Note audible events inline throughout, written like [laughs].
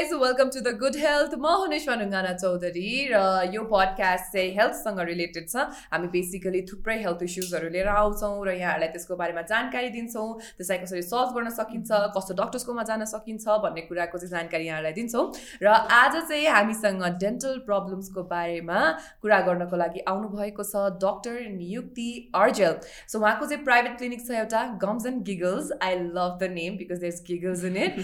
Guys welcome to the good health म हुने ढुङ्गाना चौधरी र यो पडकास्ट चाहिँ हेल्थसँग रिलेटेड छ। हामी बेसिकली थुप्रै हेल्थ इस्युजहरू लिएर आउँछौँ र यहाँहरूलाई त्यसको बारेमा जानकारी दिन्छौँ। त्यसलाई कसरी सल्भ गर्न सकिन्छ कस्तो डक्टर्सकोमा जान सकिन्छ भन्ने कुराको चाहिँ जानकारी यहाँहरूलाई दिन्छौँ। र आज चाहिँ हामीसँग डेन्टल प्रब्लम्सको बारेमा कुरा गर्नको लागि आउनुभएको छ डक्टर नियुक्ति अर्जेल। सो उहाँको चाहिँ प्राइभेट क्लिनिक छ एउटा gums and giggles I love the name because there giggles in it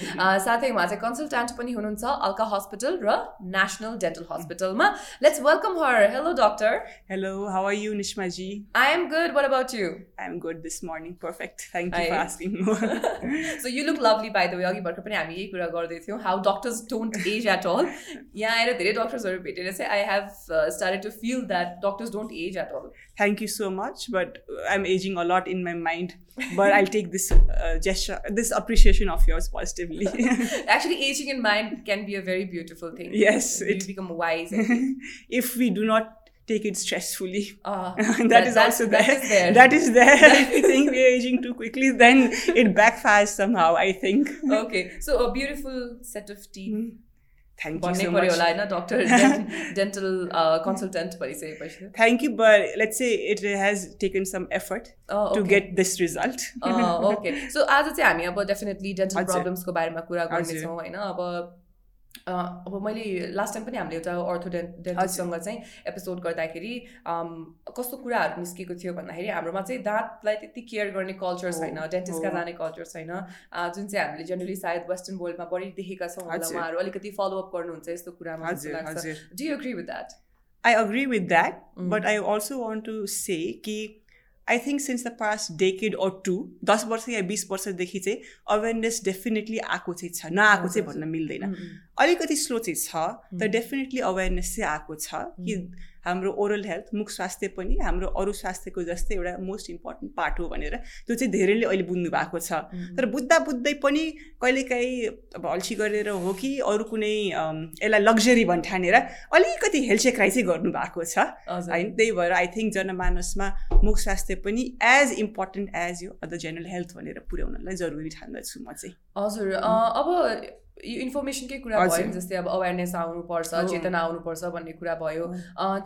साथै उहाँ चाहिँ कन्सल्टेन्ट पनि हुनुहुन्छ अल्का हस्पिटल र नेसनल डेन्टल हस्पिटलमा let's welcome her hello doctor hello how are you Nishmaji I am good what about you I am good this morning perfect thank you for asking so you look lovely by the way अघि भर्खर पनि हामी यही कुरा गर्दै थियौँ how doctors don't age at all यहाँ आएर धेरै डक्टर्सहरू भेटेर चाहिँ I have started to feel that doctors don't age at all thank you so much but i'm aging a lot in my mind but i'll take this uh, gesture this appreciation of yours positively [laughs] actually aging in mind can be a very beautiful thing yes you it, become wise [laughs] if we do not take it stressfully. Uh, [laughs] that, that is also there. That is there. That is there. if we think we're aging too quickly, then it backfires somehow, I think. Okay. So a beautiful set of teeth. Mm. भन्नै पऱ्यो होला होइन doctor dental consultant भइसकेपछि thank you but let's say it has taken some effort to get this result okay so आज चाहिँ हामी अब definitely dental प्रब्लम्सको बारेमा कुरा गर्नेछौँ होइन अब अब मैले लास्ट टाइम पनि हामीले एउटा अर्थो डेन्टिस्टसँग चाहिँ एपिसोड गर्दाखेरि कस्तो कुराहरू निस्केको थियो भन्दाखेरि हाम्रोमा चाहिँ दाँतलाई त्यति केयर गर्ने कल्चर छैन डेन्टिस्टका जाने कल्चर छैन। जुन चाहिँ हामीले जेनरली सायद वेस्टर्न वर्ल्डमा बढी देखेका छौँ होला उहाँहरू अलिकति फलोअप गर्नुहुन्छ यस्तो कुरामा do you agree with that I agree with that but I also want to say कि I think since the past decade or two दस वर्ष या बिस वर्षदेखि चाहिँ अवेरनेस डेफिनेटली आएको चाहिँ छ नआएको चाहिँ भन्न मिल्दैन। अलिकति स्लो चाहिँ छ तर डेफिनेटली अवेरनेस चाहिँ आएको छ कि हाम्रो ओरल हेल्थ मुख स्वास्थ्य पनि हाम्रो अरू स्वास्थ्यको जस्तै एउटा मोस्ट इम्पोर्टेन्ट पार्ट हो भनेर त्यो चाहिँ धेरैले अहिले बुझ्नु भएको छ। तर बुझ्दा बुझ्दै पनि कहिलेकाहीँ अब अल्छी गरेर हो कि अरू कुनै यसलाई लग्जरी भन्ठानेर अलिकति हेल्चेक्राइ चाहिँ गर्नुभएको छ। होइन त्यही भएर आई थिङ्क जनमानसमा मुख स्वास्थ्य पनि एज इम्पोर्टेन्ट एज यो अदर जेनरल हेल्थ भनेर पुर्याउनलाई जरुरी ठान्दछु म चाहिँ। हजुर अब यो इन्फर्मेसनकै कुरा भयो जस्तै अब अवेरनेस आउनुपर्छ चेतना आउनुपर्छ भन्ने कुरा भयो।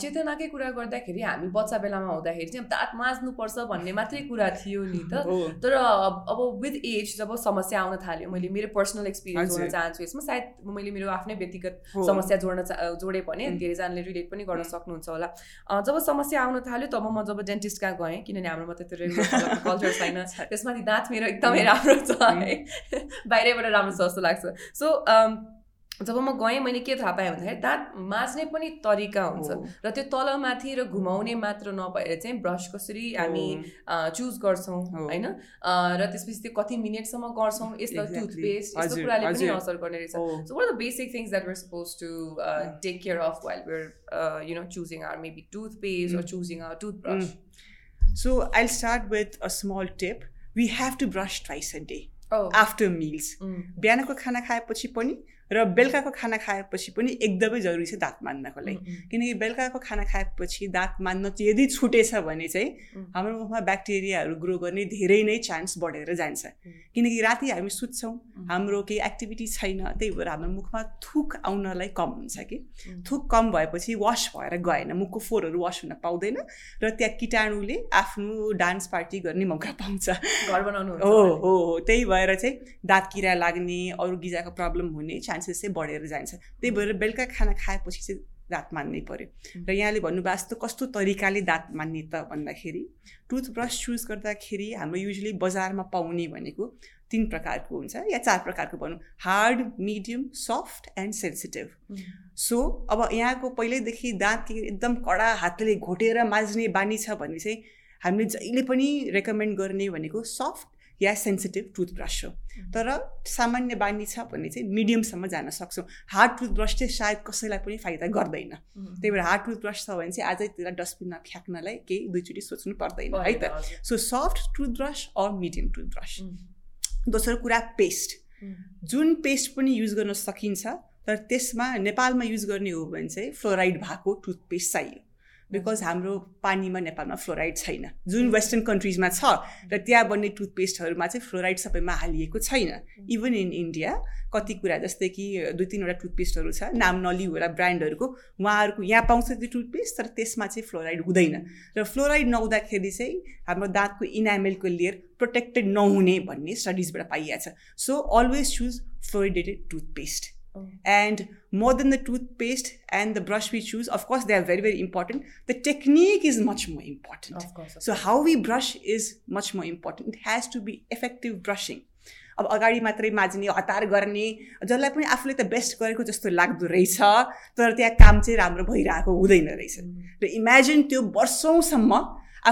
चेतनाकै कुरा गर्दाखेरि हामी बच्चा बेलामा हुँदाखेरि चाहिँ दाँत माझ्नुपर्छ भन्ने मात्रै कुरा थियो नि त। तर अब विथ एज जब समस्या आउन थाल्यो मैले मेरो पर्सनल एक्सपिरियन्स जोड्न चाहन्छु यसमा सायद मैले मेरो आफ्नै व्यक्तिगत समस्या जोड्न जोडेँ भने धेरैजनाले रिलेट पनि गर्न सक्नुहुन्छ होला। जब समस्या आउन थाल्यो तब म जब डेन्टिस्ट कहाँ गएँ किनभने हाम्रोमा त त्यो रेगुलर कल्चर छैन [laughs] त्यसमाथि दाँत मेरो एकदमै राम्रो छ है। बाहिरैबाट राम्रो छ जस्तो लाग्छ। सो um, जब म गएँ मैले के थाहा पाएँ भन्दाखेरि दाँत माझ्ने पनि तरिका हुन्छ। र त्यो तलमाथि र घुमाउने मात्र नभएर चाहिँ ब्रस कसरी हामी चुज गर्छौँ होइन? र त्यसपछि त्यो कति मिनटसम्म गर्छौँ यस्तो टुथपेस्ट यस्तो कुराले पनि असर गर्ने रहेछ so what the basic things that we're suppose to take care of while where you know choosing or maybe toothpaste choosing our toothbrush? Mm. So I'll start with a small tip. We have to brush twice a day. After meals बिहानको खाना खाएपछि पनि र बेलुकाको खाना खाएपछि पनि एकदमै जरुरी छ दाँत मान्नको लागि। किनकि बेलुकाको खाना खाएपछि दाँत मान्न यदि छुटेछ भने चाहिँ हाम्रो मुखमा ब्याक्टेरियाहरू ग्रो गर्ने धेरै नै चान्स बढेर जान्छ। किनकि राति हामी सुत्छौँ हाम्रो केही एक्टिभिटी छैन त्यही भएर हाम्रो मुखमा थुक आउनलाई कम हुन्छ कि। थुक कम भएपछि वास भएर गएन मुखको फोहोरहरू वास हुन पाउँदैन र त्यहाँ किटाणुले आफ्नो डान्स पार्टी गर्ने मौका पाउँछ। घर बनाउनु हो हो हो त्यही भएर चाहिँ दाँत किरा लाग्ने अरू गिजाको प्रब्लम हुने चान्स चान्सेस चाहिँ बढेर जान्छ। त्यही भएर बेलुका खाना खाएपछि चाहिँ दाँत मान्नै पऱ्यो र यहाँले भन्नुभएको जस्तो कस्तो तरिकाले दाँत मान्ने त? भन्दाखेरि टुथब्रस चुज गर्दाखेरि हाम्रो युजली बजारमा पाउने भनेको तिन प्रकारको हुन्छ या चार प्रकारको भनौँ। Hard medium soft and sensitive. So अब यहाँको पहिल्यैदेखि दाँत एकदम कडा हातले घोटेर माझ्ने बानी छ भने चाहिँ हामीले जहिले पनि रेकमेन्ड गर्ने भनेको सफ्ट या सेन्सिटिभ टुथब्रस हो। तर सामान्य बानी छ भने चाहिँ मिडियमसम्म जान सक्छौँ। हार्ड टुथब्रस चाहिँ सायद कसैलाई पनि फाइदा गर्दैन। त्यही भएर हार्ड टुथब्रस छ भने चाहिँ आजै त्यसलाई डस्टबिनमा फ्याँक्नलाई केही दुईचोटि सोच्नु पर्दैन है त? So soft toothbrush or medium toothbrush दोस्रो कुरा पेस्ट जुन पेस्ट पनि युज गर्न सकिन्छ तर त्यसमा नेपालमा युज गर्ने हो भने चाहिँ फ्लोराइड भएको टुथपेस्ट चाहियो। बिकज हाम्रो पानीमा नेपालमा फ्लोराइड छैन। जुन वेस्टर्न कन्ट्रिजमा छ र त्यहाँ बन्ने टुथपेस्टहरूमा चाहिँ फ्लोराइड सबैमा हालिएको छैन। इभन इन इन्डिया कति कुरा जस्तै कि दुई तिनवटा टुथपेस्टहरू छ नाम नलिउ होला ब्रान्डहरूको उहाँहरूको यहाँ पाउँछ त्यो टुथपेस्ट तर त्यसमा चाहिँ फ्लोराइड हुँदैन। र फ्लोराइड नहुँदाखेरि चाहिँ हाम्रो दाँतको इनामेलको लेयर प्रोटेक्टेड नहुने भन्ने स्टडिजबाट पाइएको छ। So always choose fluoridated toothpaste Oh. And more than the toothpaste and the brush we choose, of course, they are very, very important. The technique is much more important. Of course. Of so, how we brush is much more important. It has to be effective brushing. अब अगाडि मात्रै माझ्ने हतार गर्ने जसलाई पनि आफूले त best गरेको जस्तो लाग्दो रहेछ तर त्यहाँ काम चाहिँ राम्रो भइरहेको हुँदैन रहेछ र इमेजिन त्यो वर्षौँसम्म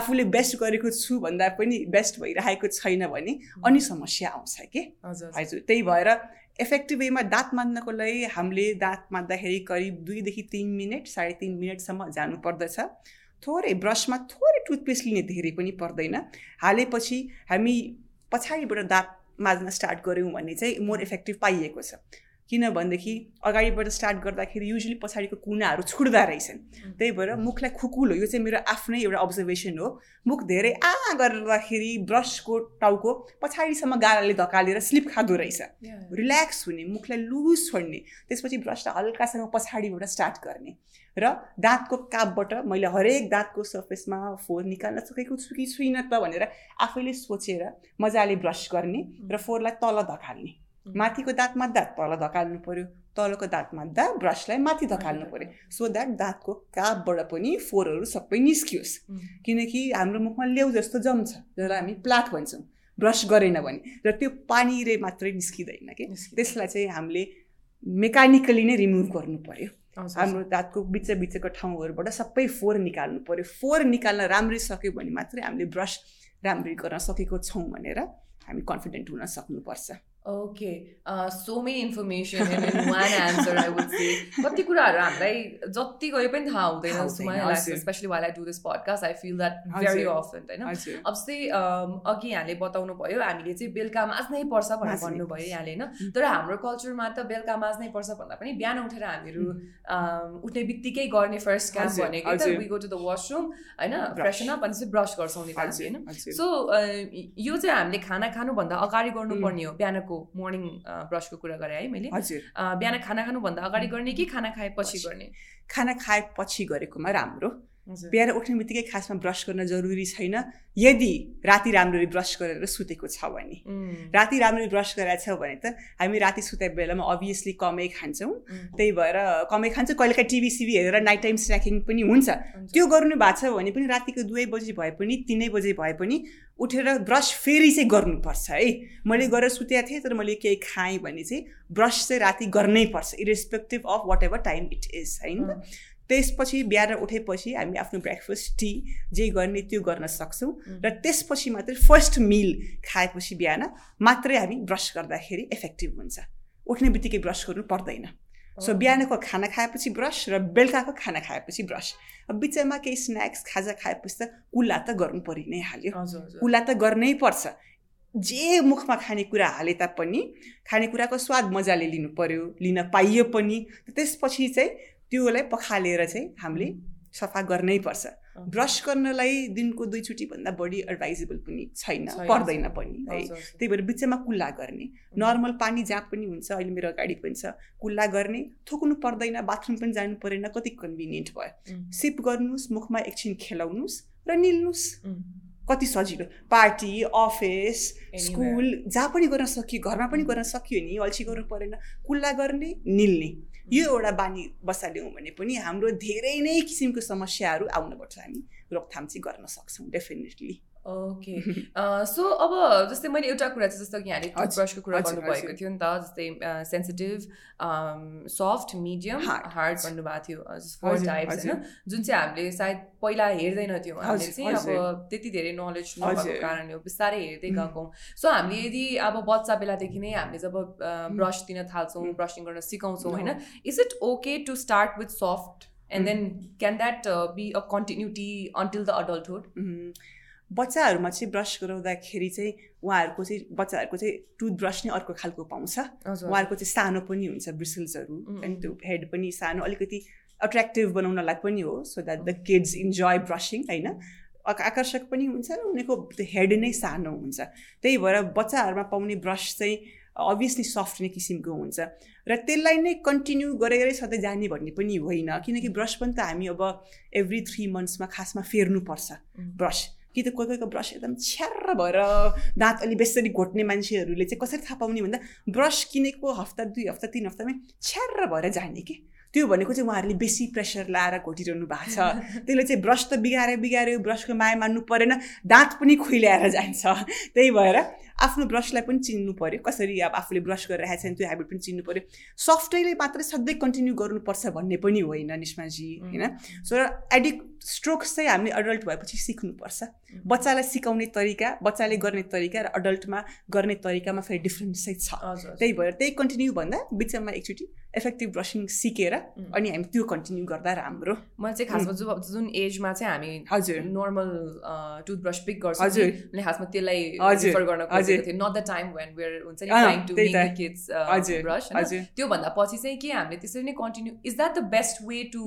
आफूले बेस्ट गरेको छु भन्दा पनि बेस्ट भइरहेको छैन भने अनि समस्या आउँछ कि हजुर त्यही भएर इफेक्टिभ वेमा दाँत मान्नको लागि हामीले दाँत मान्दाखेरि करिब दुईदेखि तिन मिनट साढे तिन मिनटसम्म जानु पर्दछ। थोरै ब्रसमा थोरै टुथपेस्ट लिने धेरै पनि पर्दैन। हालेपछि हामी पछाडिबाट दाँत माझ्न स्टार्ट गऱ्यौँ भने चाहिँ मोर इफेक्टिभ पाइएको छ। किनभनेदेखि अगाडिबाट स्टार्ट गर्दाखेरि युजली पछाडिको कुनाहरू छुट्दा रहेछन्। त्यही भएर मुखलाई खुकुलो यो चाहिँ मेरो आफ्नै एउटा अब्जर्भेसन हो। मुख धेरै आ गर्दाखेरि ब्रसको टाउको पछाडिसम्म गालाले धकालेर स्लिप खाँदो रहेछ। रिल्याक्स हुने मुखलाई लुज छोड्ने त्यसपछि ब्रसलाई हल्कासँग पछाडिबाट स्टार्ट गर्ने। र दाँतको कापबाट मैले हरेक दाँतको सर्फेसमा फोहोर निकाल्न सकेको छु कि छुइनँ त भनेर आफैले सोचेर मजाले ब्रस गर्ने र फोहोरलाई तल धकाल्ने। माथिको दाँतमा दाँत तल धकाल्नु पऱ्यो तलको दाँतमा दाँत ब्रसलाई माथि धकाल्नु पऱ्यो सो द्याट दाँतको कापबाट पनि फोहोरहरू सबै निस्कियोस् किनकि हाम्रो मुखमा लेउ जस्तो जम्छ जसलाई हामी प्लाक भन्छौँ ब्रस गरेन भने। र त्यो पानीले मात्रै निस्किँदैन कि? त्यसलाई चाहिँ हामीले मेकानिकली नै रिमुभ गर्नु पऱ्यो हाम्रो दाँतको बिच बिचको ठाउँहरूबाट सबै फोहोर निकाल्नु पऱ्यो फोहोर निकाल्न राम्ररी सक्यो भने मात्रै हामीले ब्रस राम्ररी गर्न सकेको छौँ भनेर हामी कन्फिडेन्ट हुन सक्नुपर्छ। Okay so many information in one answer I would say कति कुराहरू हामीलाई जति गरे पनि थाहा हुँदैन specially why I do this podcast I feel that very often होइन अब जस्तै अघि यहाँले बताउनु भयो हामीले चाहिँ बेलुका माझ्नै पर्छ भनेर भन्नुभयो यहाँले होइन? तर हाम्रो कल्चरमा त बेलुका माझ्नै पर्छ भन्दा पनि बिहान उठेर हामीहरू उठ्ने बित्तिकै गर्ने फर्स्ट काम भनेको त we go to the washroom होइन? फ्रेसन अप अनि चाहिँ ब्रस गर्छौँ निकाल्छ होइन? सो यो चाहिँ हामीले खाना खानुभन्दा अगाडि गर्नुपर्ने हो बिहानको मर्निङ ब्रसको कुरा गरेँ है मैले। हजुर। बिहान खाना खानुभन्दा अगाडि गर्ने कि खाना खाएपछि गर्ने? खाना खाएपछि गरेकोमा राम्रो। बिहान उठ्ने बित्तिकै खासमा ब्रस गर्न जरुरी छैन। यदि राति राम्ररी ब्रस गरेर सुतेको छ भने। राति राम्ररी ब्रस गरेको छ भने त हामी राति सुते बेलामा अभियसली कमै खान्छौँ। त्यही भएर कमै खान्छौँ। कहिलेकाहीँ टिभी सिभी हेरेर नाइट टाइम स्न्याकिङ पनि हुन्छ। त्यो गर्नु भएको छ भने पनि रातिको दुवै बजी भए पनि तिनै बजे भए पनि उठेर ब्रस फेरि चाहिँ गर्नुपर्छ है। मैले गरेर सुतेको थिएँ तर मैले केही खाएँ भने चाहिँ ब्रस चाहिँ राति गर्नै पर्छ irrespective of whatever time it is होइन त्यसपछि बिहान उठेपछि हामी आफ्नो ब्रेकफास्ट टी जे गर्ने त्यो गर्न सक्छौँ। र त्यसपछि मात्रै फर्स्ट मिल खाएपछि बिहान मात्रै हामी ब्रस गर्दाखेरि इफेक्टिभ हुन्छ। उठ्ने बित्तिकै ब्रस गर्नु पर्दैन। सो बिहानको खाना खाएपछि ब्रस र बेलुकाको खाना खाएपछि ब्रस अब बिचमा केही स्न्याक्स खाजा खाएपछि त कुल्ला त गर्नु परि नै हाल्यो। कुल्ला त गर्नै पर्छ। जे मुखमा खानेकुरा हाले तापनि खानेकुराको स्वाद मजाले लिनु पर्यो लिन पाइयो पनि। त्यसपछि चाहिँ त्योलाई पखालेर चाहिँ हामीले सफा गर्नै पर्छ। ब्रस गर्नलाई दिनको दुईचोटि भन्दा बढी एडभाइजेबल पनि छैन पर्दैन पनि है। त्यही भएर बिचमा कुल्ला गर्ने। नर्मल पानी जहाँ पनि हुन्छ अहिले मेरो अगाडि पनि छ। कुल्ला गर्ने थोक्नु पर्दैन बाथरुम पनि जानु परेन कति कन्भिनियन्ट भयो। सिप गर्नुहोस् मुखमा एकछिन खेलाउनुहोस् र निल्नुहोस्। कति सजिलो। पार्टी अफिस स्कुल जहाँ पनि गर्न सकियो घरमा पनि गर्न सकियो नि अल्छी गर्नु परेन। कुल्ला गर्ने निल्ने। यो एउटा बानी बसाल्यौँ भने पनि हाम्रो धेरै नै किसिमको समस्याहरू आउनुपर्छ हामी रोकथाम चाहिँ गर्न सक्छौँ डेफिनेटली ओके। [laughs] सो अब जस्तै मैले एउटा कुरा चाहिँ जस्तो कि यहाँले टुथब्रसको कुरा गर्नुभएको थियो नि त जस्तै सेन्सिटिभ सफ्ट मिडियम हार्ड भन्नुभएको थियो फोर टाइप्स होइन? जुन चाहिँ हामीले सायद पहिला हेर्दैन थियौँ हामीले चाहिँ अब त्यति धेरै नलेज नभएको कारणले हो बिस्तारै हेर्दै गएको सो हामीले यदि अब बच्चा बेलादेखि नै हामीले जब ब्रस दिन थाल्छौँ ब्रसिङ गर्न सिकाउँछौँ होइन? Is it okay to start with soft and then can that be a continuity until the adulthood बच्चाहरूमा चाहिँ ब्रस गराउँदाखेरि चाहिँ उहाँहरूको चाहिँ बच्चाहरूको चाहिँ टुथब्रस नै अर्को खालको पाउँछ। उहाँहरूको चाहिँ सानो पनि हुन्छ ब्रिसल्सहरू अनि त्यो हेड पनि सानो अलिकति अट्र्याक्टिभ बनाउनलाई पनि हो so that the kids enjoy brushing होइन? आकर्षक पनि हुन्छ र उनीहरूको हेड नै सानो हुन्छ। त्यही भएर बच्चाहरूमा पाउने ब्रस चाहिँ अभियसली सफ्ट नै किसिमको हुन्छ। र त्यसलाई नै कन्टिन्यू गरेरै सधैँ जाने भन्ने पनि होइन किनकि ब्रस पनि त हामी अब एभ्री थ्री मन्थ्समा खासमा फेर्नुपर्छ ब्रस। कि त कोही कोहीको ब्रस एकदम छ्यार भएर दाँत अलि बेसरी घोट्ने मान्छेहरूले चाहिँ कसरी थाहा पाउने भन्दा ब्रस किनेको हप्ता दुई हप्ता तिन हप्तामै छ्यार भएर जाने कि? त्यो भनेको चाहिँ उहाँहरूले बेसी प्रेसर लाएर घोटिरहनु भएको छ। [laughs] त्यसले चाहिँ ब्रस त बिगाऱ्यो बिगाऱ्यो ब्रसको माया मान्नु परेन दाँत पनि खुइल्याएर जान्छ। त्यही भएर आफ्नो ब्रसलाई पनि चिन्नु पऱ्यो कसरी अब आफूले ब्रस गरिरहेको छ भने त्यो हेबिट पनि चिन्नु पऱ्यो सफ्टवेयरले मात्रै सधैँ कन्टिन्यू गर्नुपर्छ भन्ने पनि होइन निस्माजी होइन? सो एडिक्ट स्ट्रोक्स चाहिँ हामीले एडल्ट भएपछि सिक्नुपर्छ। बच्चालाई सिकाउने तरिका बच्चाले गर्ने तरिका र अडल्टमा गर्ने तरिकामा फेरि डिफ्रेन्स चाहिँ छ। त्यही भएर त्यही कन्टिन्यू भन्दा बिचमा एकचोटि इफेक्टिभ ब्रसिङ सिकेर अनि हामी त्यो कन्टिन्यू गर्दा राम्रो। मैले चाहिँ खासमा जुन जुन एजमा चाहिँ हामी हजुर। नर्मल टुथब्रस पिक गर्छौँ हजुर। खासमा त्यसलाई हजुर गर्न not the time when where हुन्छ नि trying to make kids brush त्योभन्दा पछि चाहिँ के हामीले त्यसरी नै continue is that the best way to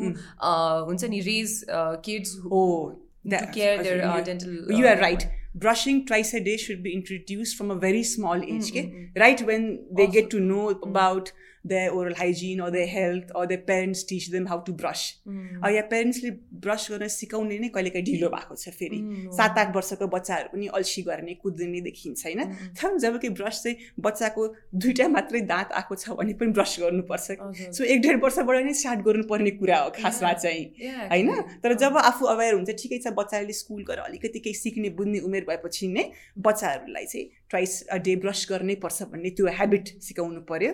हुन्छ नि रेज किड्स हो to care their uh, dental. Uh, you are right. Brushing twice a day should be introduced from a very small age. Mm -hmm. okay? Right when they also, get to know mm -hmm. about their oral hygiene or their health or their parents teach them how to brush. या पेरेन्ट्सले brush गर्न सिकाउने नै कहिलेकाहीँ ढिलो भएको छ फेरि। सात आठ वर्षको बच्चाहरू पनि अल्छी गर्ने कुद्ने देखिन्छ होइन? तर जब कि ब्रस चाहिँ बच्चाको दुइटा मात्रै दाँत आएको छ भने पनि ब्रस गर्नुपर्छ। सो एक डेढ वर्षबाट नै स्टार्ट गर्नुपर्ने कुरा हो खासमा चाहिँ होइन? तर जब आफू अवेर हुन्छ ठिकै छ बच्चाले स्कुल गएर अलिकति केही सिक्ने बुझ्ने उमेर भएपछि नै बच्चाहरूलाई चाहिँ ट्वाइस अ डे ब्रस गर्नै पर्छ भन्ने त्यो हेबिट सिकाउनु पऱ्यो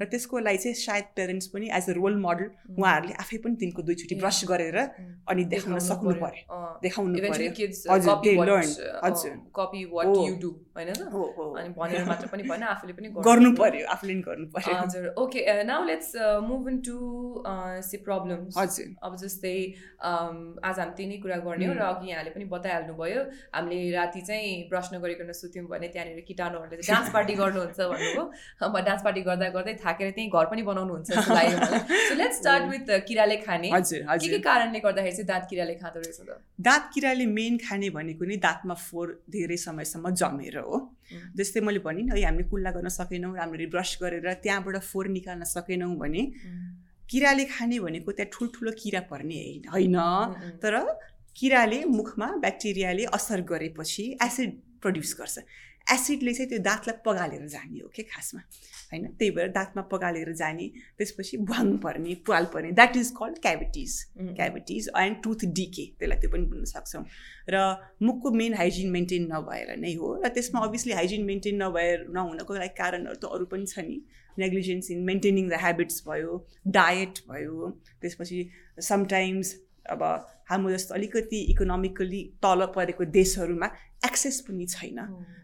र त्यसको लागि चाहिँ सायद पेरेन्ट्स पनि एज अ रोल मोडल उहाँहरूले आफै पनि दिनको दुईचोटि ब्रस गरेर अनि देखाउन सक्नु पऱ्यो देखाउनु पऱ्यो मात्र पनि भएन आफूले पनि गर्नु पर्यो। आफूले गर्नु पर्यो। हजुर। Okay now let's move into see problems हजुर। अब जस्तै आज हामी त्यही नै कुरा गर्ने हो र अघि यहाँले पनि बताइहाल्नु भयो हामीले राति चाहिँ ब्रस नगरिकन सुत्यौँ भने त्यहाँनिर किटाणुहरूले चाहिँ डान्स पार्टी गर्नुहुन्छ भन्नुभयो। अब डान्स पार्टी गर्दा गर्दै थाकेर त्यहीँ घर पनि बनाउनुहुन्छ सो लेट्स स्टार्ट विथ किराले खाने। के के कारणले गर्दाखेरि चाहिँ दाँत किराले खाँदो रहेछ त? दाँत किराले मेन खाने भनेको नि दाँतमा फोहोर धेरै समयसम्म जमेर हो। जस्तै मैले भने है हामीले कुल्ला गर्न सकेनौँ राम्ररी ब्रस गरेर त्यहाँबाट फोहोर निकाल्न सकेनौँ भने किराले खाने भनेको त्यहाँ ठुल्ठुलो किरा पर्ने होइन। तर किराले मुखमा ब्याक्टेरियाले असर गरेपछि एसिड प्रड्युस गर्छ। एसिडले चाहिँ त्यो दाँतलाई पगालेर जाने हो कि खासमा? होइन? त्यही भएर दाँतमा पगालेर जाने त्यसपछि भुवाङ पर्ने पुवाल पर्ने that is called cavities cavities and tooth decay त्यसलाई त्यो पनि बुझ्न सक्छौँ। र मुखको मेन हाइजिन मेन्टेन नभएर नै हो। र त्यसमा अभियसली हाइजिन मेन्टेन नभएर नहुनको लागि कारणहरू त अरू पनि छ नि। Negligence in maintaining the habits भयो डायट भयो त्यसपछि समटाइम्स अब हाम्रो जस्तो अलिकति इकोनोमिकली तल परेको देशहरूमा एक्सेस पनि छैन।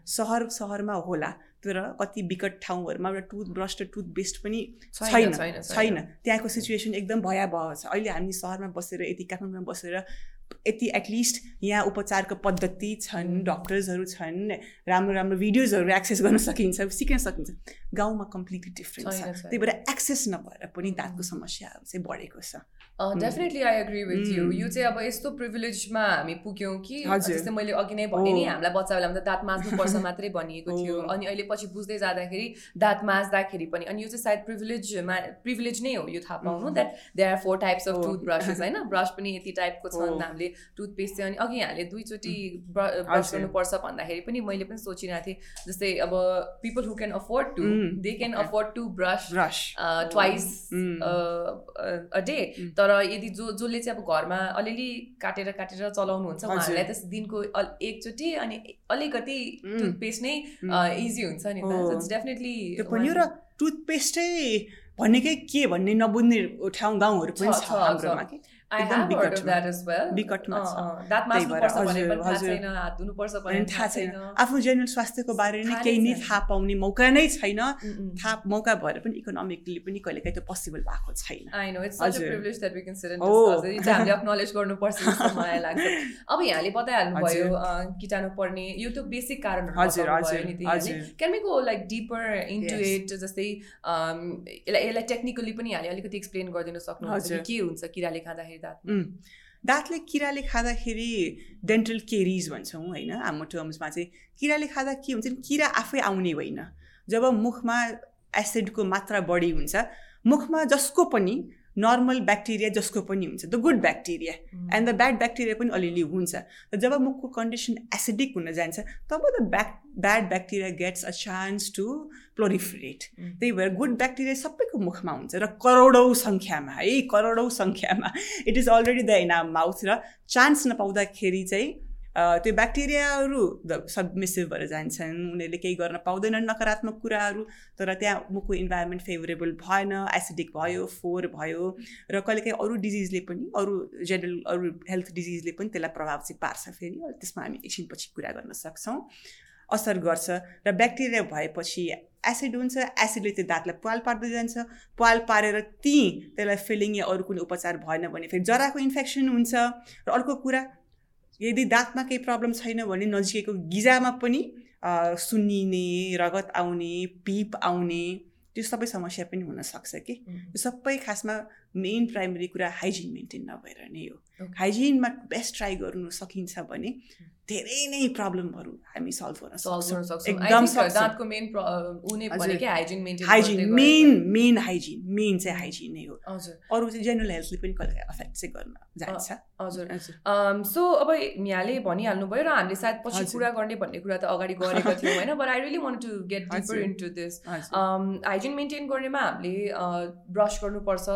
सहर सहरमा होला तर कति विकट ठाउँहरूमा एउटा टुथब्रस र टुथपेस्ट पनि छैन छैन त्यहाँको सिचुएसन एकदम भयावह छ। अहिले हामी सहरमा बसेर यति काठमाडौँमा बसेर यति एटलिस्ट यहाँ उपचारको पद्धति छन् डक्टर्सहरू छन् राम्रो राम्रो भिडियोजहरू एक्सेस गर्न सकिन्छ सिक्न सकिन्छ। गाउँमा कम्प्लिटली डिफ्रेन्ट छ। त्यही भएर एक्सेस नभएर पनि दाँतको समस्याहरू चाहिँ बढेको छ। Definitely I agree with you यो चाहिँ अब यस्तो प्रिभिलेजमा हामी पुग्यौँ कि जस्तै मैले अघि नै भने नि हामीलाई बच्चा बेलामा त दाँत माझ्नुपर्छ [laughs] मात्रै भनिएको थियो। अनि अहिले पछि बुझ्दै जाँदाखेरि दाँत माझ्दाखेरि पनि। अनि यो चाहिँ सायद प्रिभिलेजमा प्रिभिलेज नै हो यो थाहा पाउनु that they are four types of tooth brushes होइन? ब्रस पनि यति टाइपको छ हामीले टुथपेस्ट चाहिँ अनि अघि यहाँले दुईचोटि ब्रस गर्नुपर्छ भन्दाखेरि पनि मैले पनि सोचिरहेको थिएँ जस्तै अब people who can afford to they can afford to brush twice a day तर यदि जो जसले चाहिँ अब घरमा अलिअलि काटेर काटेर चलाउनुहुन्छ उहाँहरूलाई त दिनको एकचोटि अनि अलिकति टुथपेस्ट नै इजी हुन्छ नि त। डेफिनेटली र टुथपेस्टै भनेकै के भन्ने नबुझ्ने ठाउँ गाउँहरू पनि छ विकटमा थाहा छैन आफ्नो जेनरल स्वास्थ्यको बारेमा केही नै थाहा पाउने मौका नै छैन। थाहा मौका भएर पनि इकोनोमिकली पनि कहिलेकाहीँ त्यो पोसिबल भएको छैन। [laughs] [laughs] अब यहाँले बताइहाल्नु भयो किटाणु पर्ने यो त बेसिक कारणहरू can we go like deeper into it जस्तै यसलाई टेक्निकली पनि यहाँले अलिकति एक्सप्लेन गरिदिनु सक्नुहुन्छ के हुन्छ किराले खाँदाखेरि? दाँत दाँतले किराले खाँदाखेरि डेन्टल केरिज भन्छौँ होइन हाम्रो टर्म्समा चाहिँ किराले खाँदा के हुन्छ नि किरा आफै आउने होइन। जब मुखमा एसिडको मात्रा बढी हुन्छ मुखमा जसको पनि नर्मल ब्याक्टेरिया जसको पनि हुन्छ the good bacteria and the bad bacteria पनि अलिअलि हुन्छ। र जब मुखको कन्डिसन एसिडिक हुन जान्छ तब the back bad bacteria gets a chance to proliferate त्यही भएर गुड ब्याक्टेरिया सबैको मुखमा हुन्छ र करोडौँ सङ्ख्यामा है करोडौँ सङ्ख्यामा। It is already the in our mouth र चान्स नपाउँदाखेरि चाहिँ त्यो ब्याक्टेरियाहरू सबमिसिभ भएर जान्छन्। उनीहरूले केही गर्न पाउँदैनन् नकारात्मक कुराहरू तर त्यहाँ मुखको इन्भाइरोमेन्ट फेभरेबल भएन एसिडिक भयो फोहोर भयो र कहिलेकाहीँ अरू डिजिजले पनि अरू जेनरल अरू हेल्थ डिजिजले पनि त्यसलाई प्रभाव चाहिँ पार्छ फेरि। त्यसमा हामी एकछिनपछि कुरा गर्न सक्छौँ। असर गर्छ र ब्याक्टेरिया भएपछि एसिड हुन्छ। एसिडले त्यो दाँतलाई पाल पार्दै जान्छ। पाल पारेर ती त्यसलाई फिलिङ या अरू कुनै उपचार भएन भने फेरि जराको इन्फेक्सन हुन्छ। र अर्को कुरा यदि दाँतमा केही प्रब्लम छैन भने नजिकैको गिजामा पनि सुन्निने रगत आउने पिप आउने त्यो सबै समस्या पनि हुनसक्छ कि? यो सबै खासमा मेन प्राइमरी कुरा हाइजिन मेन्टेन नभएर नै हो। हाइजिनमा बेस्ट ट्राई गर्नु सकिन्छ भने धेरै नै प्रब्लमहरू हामी सल्भ गर्न सक्छौँ। एकदम hygiene main main hygiene main चाहिँ हाइजिन नै हो। अरू चाहिँ जेनरल हेल्थले पनि कहिले अफेक्ट चाहिँ गर्न जान्छ। हजुर। सो अब यहाँले भनिहाल्नु भयो र हामीले सायद पछि कुरा गर्ने भन्ने कुरा त अगाडि गरेको [laughs] थियौँ होइन? But I really want to get deeper into this hygiene maintain गर्नेमा हामीले ब्रस गर्नुपर्छ।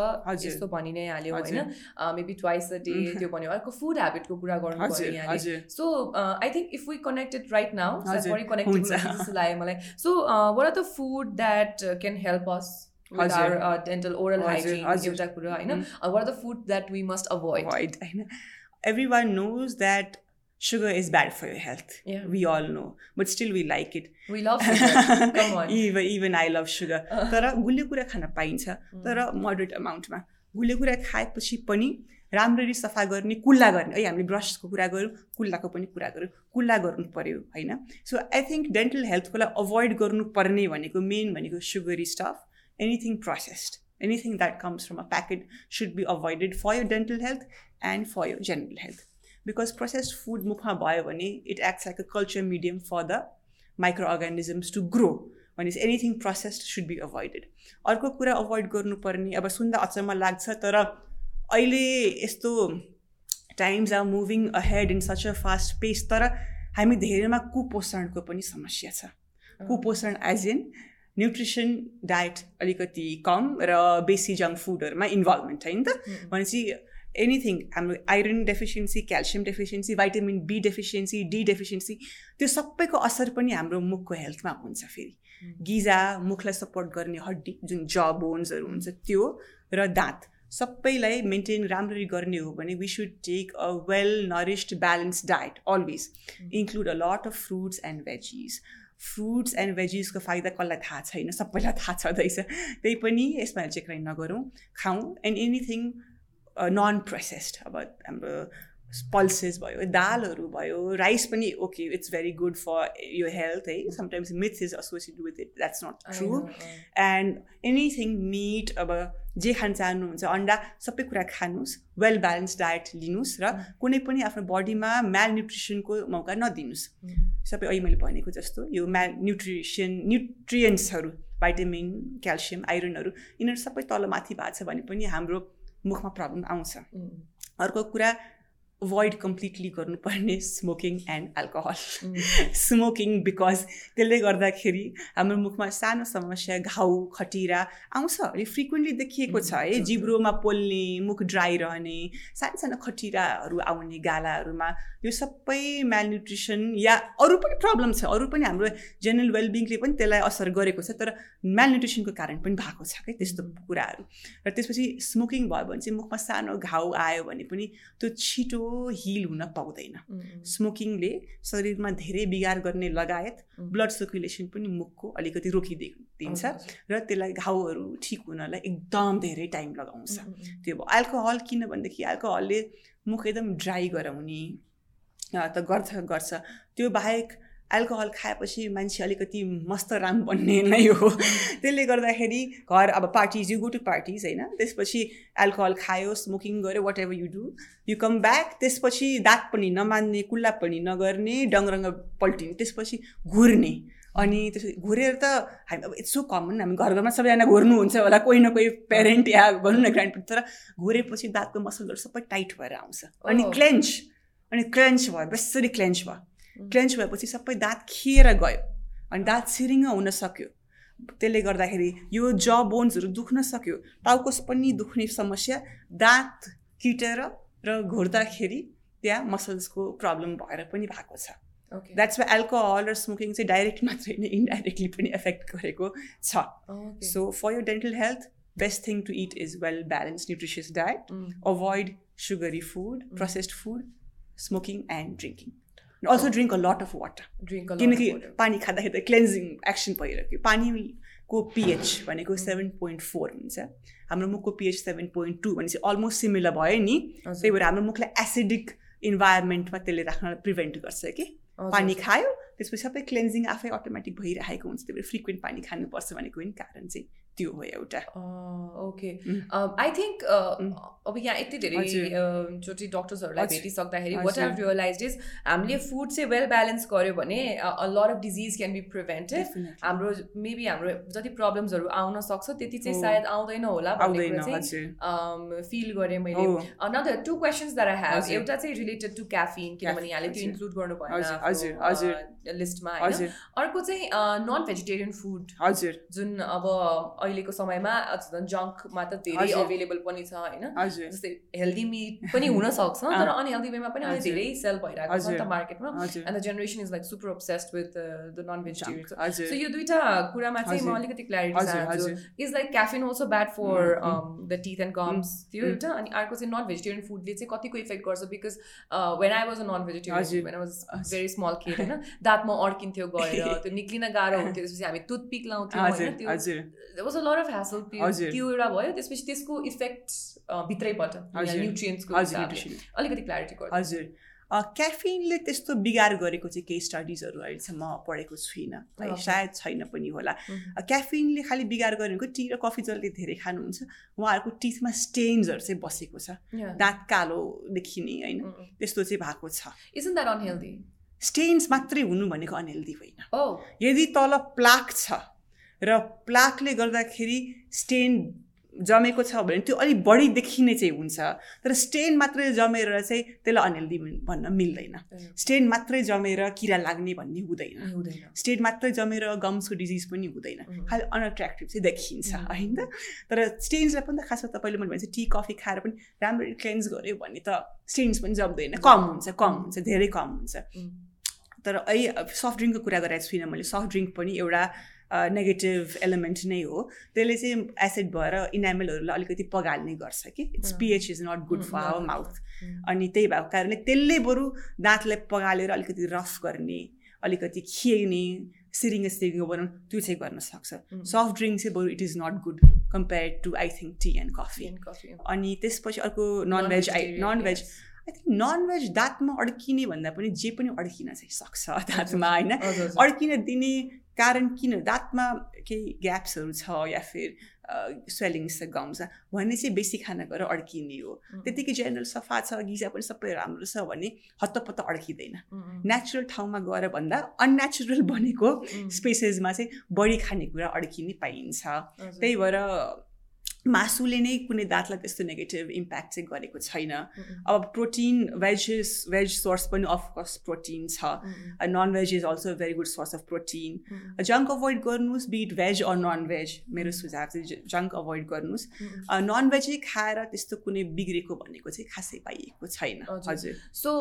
यस्तो भनि नै हाल्यो होइन मेबी ट्वाइस अ डे त्यो भन्यो अर्को फुड हेबिटको कुरा गर्नु यहाँले so I think if we connected right now connected जस्तो लाग्यो मलाई so what are the food that can help us uh, एउटा कुरा होइन sugar is bad for your health yeah. we all know but still we like it we love sugar come on even even I love sugar तर गुलियो कुरा खान पाइन्छ तर moderate अमाउन्टमा गुलियो कुरा खाएपछि पनि राम्ररी सफा गर्ने कुल्ला गर्ने। है हामीले ब्रसको कुरा गऱ्यौँ कुल्लाको पनि कुरा गऱ्यौँ कुल्ला गर्नु पऱ्यो होइन? सो आई थिङ्क डेन्टल हेल्थको लागि अभोइड गर्नुपर्ने भनेको मेन भनेको sugary stuff anything processed anything that comes from a packet should be avoided for your dental health and for your general health because processed food मुखमा भयो भने it acts like a culture medium for the micro organisms to grow भनेपछि anything processed should be avoided अर्को कुरा avoid गर्नुपर्ने अब सुन्दा अचम्म लाग्छ तर अहिले यस्तो times are moving ahead in such a fast pace तर हामी धेरैमा कुपोषणको पनि समस्या छ। कुपोषण एज इन न्युट्रिसन डायट अलिकति कम र बेसी जङ्क फुडहरूमा इन्भल्भमेन्ट होइन त? भनेपछि एनिथिङ हाम्रो iron deficiency calcium deficiency vitamin B deficiency D deficiency त्यो सबैको असर पनि हाम्रो मुखको हेल्थमा हुन्छ फेरि। गिजा मुखलाई सपोर्ट गर्ने हड्डी जुन ज बोन्सहरू हुन्छ त्यो र दाँत सबैलाई मेन्टेन राम्ररी गर्ने हो भने we should take a well nourished balance diet always include a lot of fruits and veggies fruits and भेजिसको फाइदा कसलाई थाहा छैन? सबैलाई थाहा छँदैछ। त्यही पनि यसमा चेक्राइ नगरौँ। खाउँ। एन्ड एनिथिङ नन प्रोसेस्ड अब हाम्रो पल्सेस भयो दालहरू भयो राइस पनि okay it's very good for यो हेल्थ है? Sometimes myth is associated with it that's not true and anything meat अब जे खान चाहनुहुन्छ अन्डा सबै कुरा खानुहोस् वेल ब्यालेन्स डायट लिनुहोस् र कुनै पनि आफ्नो बडीमा म्याल न्युट्रिसनको मौका नदिनुहोस्। सबै अहिले मैले भनेको जस्तो यो म्याल न्युट्रिसन न्युट्रियन्ट्सहरू भाइटामिन क्याल्सियम आइरनहरू यिनीहरू सबै तल माथि भएको छ भने पनि हाम्रो मुखमा प्रब्लम आउँछ। अर्को कुरा अभोइड कम्प्लिटली गर्नुपर्ने smoking and alcohol smoking because त्यसले गर्दाखेरि हाम्रो मुखमा सानो समस्या घाउ खटिरा आउँछ अलि फ्रिक्वेन्टली देखिएको छ है। जिब्रोमा पोल्ने मुख ड्राई रहने सानो सानो खटिराहरू आउने गालाहरूमा यो सबै म्यालन्युट्रिसन या अरू पनि प्रब्लम छ। अरू पनि हाम्रो जेनरल वेलबिङले पनि त्यसलाई असर गरेको छ तर म्यालन्युट्रिसनको कारण पनि भएको छ क्या त्यस्तो कुराहरू। र त्यसपछि स्मोकिङ भयो भने चाहिँ मुखमा सानो घाउ आयो भने पनि त्यो छिटो हिल हुन पाउँदैन। स्मोकिङले शरीरमा धेरै बिगार गर्ने लगायत ब्लड सर्कुलेसन पनि मुखको अलिकति रोकिदिन्छ र त्यसलाई घाउहरू ठिक हुनलाई एकदम धेरै टाइम लगाउँछ। त्यो भयो। एल्कोहल किन भनेदेखि एल्कोहलले मुख एकदम ड्राई गराउने त गर्छ गर्छ। त्यो बाहेक एल्कोहल खाएपछि मान्छे अलिकति मस्त राम बन्ने नै हो। त्यसले गर्दाखेरि घर अब parties you go to parties होइन? त्यसपछि एल्कोहल खायो स्मोकिङ गऱ्यो whatever you do you come back त्यसपछि दाँत पनि नमान्ने कुल्ला पनि नगर्ने डङरङ्ग पल्टिने त्यसपछि घुर्ने। अनि त्यसपछि घुरेर त हामी अब इट्स सो कमन हामी घर घरमा सबैजना घुर्नुहुन्छ होला कोही न कोही पेरेन्ट या भनौँ न ग्रान्ड तर घुरेपछि दाँतको मसलहरू सबै टाइट भएर आउँछ। अनि क्लेन्च अनि क्लेन्च भयो बेसरी क्लेन्च भयो। क्लेन्च भएपछि सबै दाँत खिएर गयो अनि दाँत सिरिङ हुन सक्यो। त्यसले गर्दाखेरि यो ज बोन्सहरू दुख्न सक्यो। टाउको पनि दुख्ने समस्या। दाँत किटेर र घुर्दाखेरि त्यहाँ मसल्सको प्रब्लम भएर पनि भएको छ। द्याट्स वाइ एल्कोहल र स्मोकिङ चाहिँ डाइरेक्ट मात्रै नै इन्डाइरेक्टली पनि एफेक्ट गरेको छ। So for your dental health best thing to eat is well balance nutritious diet avoid sugary food processed food smoking and drinking also drink a lot of water drink किनकि पानी खाँदाखेरि त cleansing action भइरहेको पानीको pH भनेको seven point four हुन्छ। हाम्रो मुखको पिएच सेभेन पोइन्ट टू भनेपछि अलमोस्ट सिमिलर भयो नि। त्यही भएर हाम्रो मुखलाई एसिडिक इन्भाइरोमेन्टमा त्यसले राख्न प्रिभेन्ट गर्छ कि। पानी खायो त्यसपछि सबै क्लेन्जिङ आफै अटोमेटिक भइरहेको हुन्छ। त्यही भएर फ्रिक्वेन्ट पानी खानुपर्छ भनेको पनि कारण चाहिँ। त्यो हो एउटा। ओके। आई थिङ्क अब यहाँ यति धेरै चोटि डक्टर्सहरूलाई भेटिसक्दाखेरि वाट हेभ रियलाइज इज हामीले फुड चाहिँ वेल ब्यालेन्स गऱ्यो भने lot of disease can be prevented हाम्रो मेबी हाम्रो जति प्रब्लम्सहरू आउन सक्छ त्यति चाहिँ सायद आउँदैन होला चाहिँ फिल गरेँ मैले। Another two questions that I have एउटा चाहिँ रिलेटेड टु क्याफिन किनभने यहाँले त्यो इन्क्लुड गर्नु भएन लिस्टमा अर्को चाहिँ नन भेजिटेरियन फुड हजुर। जुन अब अहिलेको समयमा झन् जङ्कमा त धेरै अभाइलेबल पनि छ होइन? जस्तै हेल्दी मिट पनि हुनसक्छ तर अनहेल्दी वेमा पनि अहिले धेरै सेल भइरहेको छ नि त मार्केटमा and the generation is like super obsessed with the non vegetarian so यो दुइटा कुरामा चाहिँ म अलिकति क्ल्यारिटी चाहन्छु। Is like caffeine also bad for the teeth and gums त्यो एउटा। अनि अर्को चाहिँ नन भेजिटेरियन फुडले चाहिँ कतिको इफेक्ट गर्छ because when I was a non vegetarian when I was very small care होइन दाँतमा अड्किन्थ्यो गएर [laughs] त्यो निक्लिन गाह्रो हुन्थ्यो त्यसपछि हामी टुथपिक लाउँथ्यौँ होइन त्यो was a lot of hassle त्यो त्यो एउटा भयो त्यसपछि त्यसको इफेक्ट भित्रैबाट न्युट्रियन्सको अलिकति क्ल्यारिटी गर्छ हजुर। क्याफिनले त्यस्तो बिगार गरेको चाहिँ केही स्टडिजहरू अहिलेसम्म पढेको छुइनँ। है सायद छैन पनि होला। क्याफिनले खालि बिगार गरेको टी र कफी जसले धेरै खानुहुन्छ उहाँहरूको टिथमा स्टेन्सहरू चाहिँ बसेको छ। दाँत कालो देखिने होइन? त्यस्तो चाहिँ भएको छ। इजन द्याट अनहेल्दी स्टेन्स मात्रै हुनु भनेको अनहेल्दी होइन। यदि तल प्लाक छ र प्लाकले गर्दाखेरि स्टेन जमेको छ भने त्यो अलिक बढी देखिने चाहिँ हुन्छ। तर स्टेन मात्रै जमेर चाहिँ त्यसलाई अनहेल्दी भन्न मिल्दैन। स्टेन मात्रै जमेर किरा लाग्ने भन्ने हुँदैन। स्टेन मात्रै जमेर गम्सको डिजिज पनि हुँदैन। खालि अनएट्र्याक्टिभ चाहिँ देखिन्छ होइन? तर स्टेन्सलाई पनि त खासमा तपाईँले मैले भन्छ टी कफी खाएर पनि राम्ररी क्लेन्स गऱ्यो भने त स्टेन्स पनि जम्दैन। कम हुन्छ कम हुन्छ धेरै कम हुन्छ। तर अहिले सफ्ट ड्रिङ्कको कुरा गरेको छुइनँ मैले। सफ्ट ड्रिङ्क पनि एउटा नेगेटिभ एलिमेन्ट नै हो। त्यसले चाहिँ एसिड भएर इनामेलहरूलाई अलिकति पगाल्ने गर्छ कि। It's pH is not good for our mouth अनि त्यही भएको कारणले त्यसले बरु दाँतलाई पगालेर अलिकति रफ गर्ने अलिकति खिच्ने सिरिङ सिरिङ बनाउनु त्यो चाहिँ गर्न सक्छ। सफ्ट ड्रिङ्क चाहिँ बरु it is not good compare to I think tea and coffee अनि त्यसपछि अर्को non veg I non veg I think non veg दाँतमा अड्किने भन्दा पनि जे पनि अड्किन चाहिँ सक्छ [laughs] दाँतमा होइन? अड्किन दिने कारण किन? दाँतमा केही ग्याप्सहरू छ या फिर स्वेलिङ्स छ गम्स भने चाहिँ बेसी खाना गएर अड्किने हो। त्यतिकै जेनरल सफा छ गिजा पनि सबै राम्रो छ भने हत्तपत्त अड्किँदैन। नेचुरल ठाउँमा गएर भन्दा अननेचुरल [laughs] बनेको स्पेसेसमा चाहिँ बढी खानेकुरा अड्किने पाइन्छ। त्यही भएर मासुले नै कुनै दाँतलाई त्यस्तो नेगेटिभ इम्प्याक्ट चाहिँ गरेको छैन। अब प्रोटिन भेजेस भेज सोर्स पनि अफकोर्स प्रोटिन छ। Non veg is also very good source of protein junk avoid गर्नुहोस् be it veg or non veg मेरो सुझाव चाहिँ जङ्क अभोइड गर्नुहोस्। नन भेजै खाएर त्यस्तो कुनै बिग्रेको भनेको चाहिँ खासै पाइएको छैन। हजुर। सो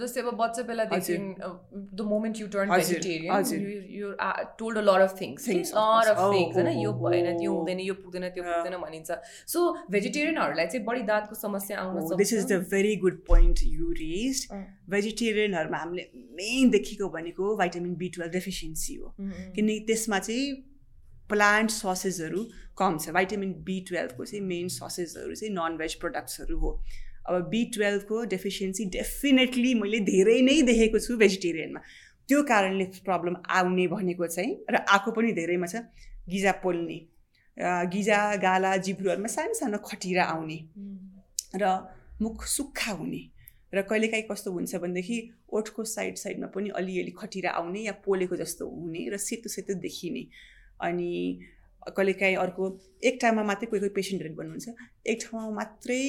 जस्तै अब बच्चा बेलादेखि the moment you turn vegetarian you told a lot of things lot of things होइन यो भएन त्यो हुँदैन यो पुग्दैन त्यो पुग्दैन भनिन्छ। सो भेजिटेरियनहरूलाई चाहिँ बढी दाँतको समस्या आउन this is the very good point you raise भेजिटेरियनहरूमा हामीले मेन देखेको भनेको भाइटामिन बी टुवेल्भ डेफिसियन्सी हो। किनकि त्यसमा चाहिँ प्लान्ट ससेसहरू कम छ। भाइटामिन बी टुवेल्भको चाहिँ मेन ससेसहरू चाहिँ नन भेज प्रडक्ट्सहरू हो। अब बी टुवेल्भको डेफिसियन्सी डेफिनेटली मैले धेरै नै देखेको छु भेजिटेरियनमा त्यो कारणले प्रब्लम आउने भनेको चाहिँ र आएको पनि धेरैमा छ गिजा पोल्ने। गिजा गाला जिब्रुहरूमा सानो सानो खटिरा आउने र मुख सुक्खा हुने। र कहिलेकाहीँ कस्तो हुन्छ भनेदेखि ओठको साइड साइडमा पनि अलिअलि खटिरा आउने या पोलेको जस्तो हुने र सेतो सेतो देखिने। अनि कहिलेकाहीँ अर्को एक ठाउँमा मात्रै कोही कोही पेसेन्टहरू भन्नुहुन्छ एक ठाउँमा मात्रै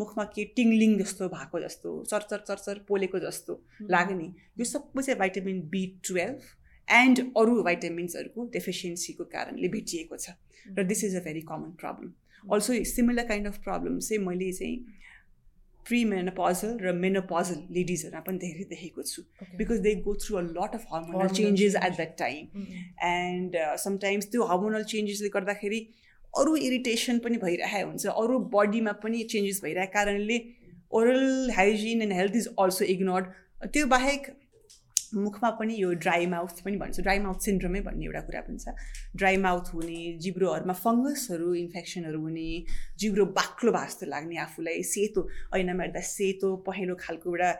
मुखमा के टिङ्लिङ जस्तो भएको जस्तो चरचर चरचर पोलेको जस्तो लाग्ने। यो सबै चाहिँ भाइटामिन बी टुवेल्भ एन्ड अरू भाइटामिन्सहरूको डेफिसियन्सीको कारणले भेटिएको छ। र this is a very common problem also similar kind of problem चाहिँ मैले चाहिँ प्रि मेनोपजल र मेनोपजल लेडिजहरूमा पनि धेरै देखेको छु। Because they go through a lot of hormonal changes at that time and sometimes त्यो हर्मोनल चेन्जेसले गर्दाखेरि अरू इरिटेसन पनि भइरहेको हुन्छ अरू बडीमा पनि चेन्जेस भइरहेको कारणले oral hygiene and health is also ignored त्यो बाहेक मुखमा पनि यो ड्राई माउथ पनि भन्छ ड्राई माउथ सिन्ड्रोमै भन्ने एउटा कुरा पनि छ। ड्राई माउथ हुने जिब्रोहरूमा फङ्गसहरू इन्फेक्सनहरू हुने जिब्रो बाक्लो भए जस्तो लाग्ने आफूलाई सेतो ऐनामा हेर्दा सेतो पहेँलो खालको एउटा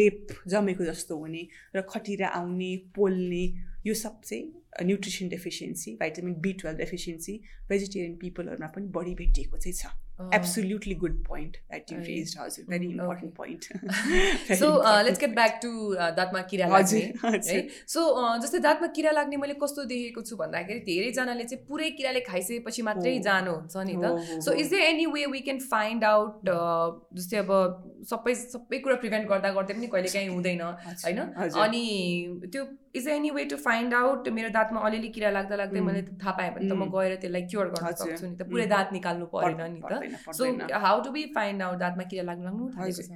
लेप जमेको जस्तो हुने र खटिरा आउने पोल्ने यो सब चाहिँ nutrition deficiency vitamin B twelve deficiency vegetarian पिपलहरूमा पनि बढी भेटिएको चाहिँ छ। Absolutely good point that you raise हजुर। Very important point so let's get back to दाँतमा किरा लाग्ने है? सो जस्तै दाँतमा किरा लाग्ने मैले कस्तो देखेको छु भन्दाखेरि धेरैजनाले चाहिँ पुरै किराले खाइसकेपछि मात्रै जानुहुन्छ नि त। So is the any way we can find out जस्तै अब सबै सबै कुरा प्रिभेन्ट गर्दा गर्दै पनि कहिले काहीँ हुँदैन होइन? अनि त्यो is any way to find out मेरो दाँतमा अलिअलि किरा लाग्दा लाग्दै मैले थाहा पाएँ भने त म गएर त्यसलाई क्योर गर्न सक्छु नि त। पुरै दाँत निकाल्नु परेन नि त। So how do we find out दाँतमा किरा लाग्नु लाग्नु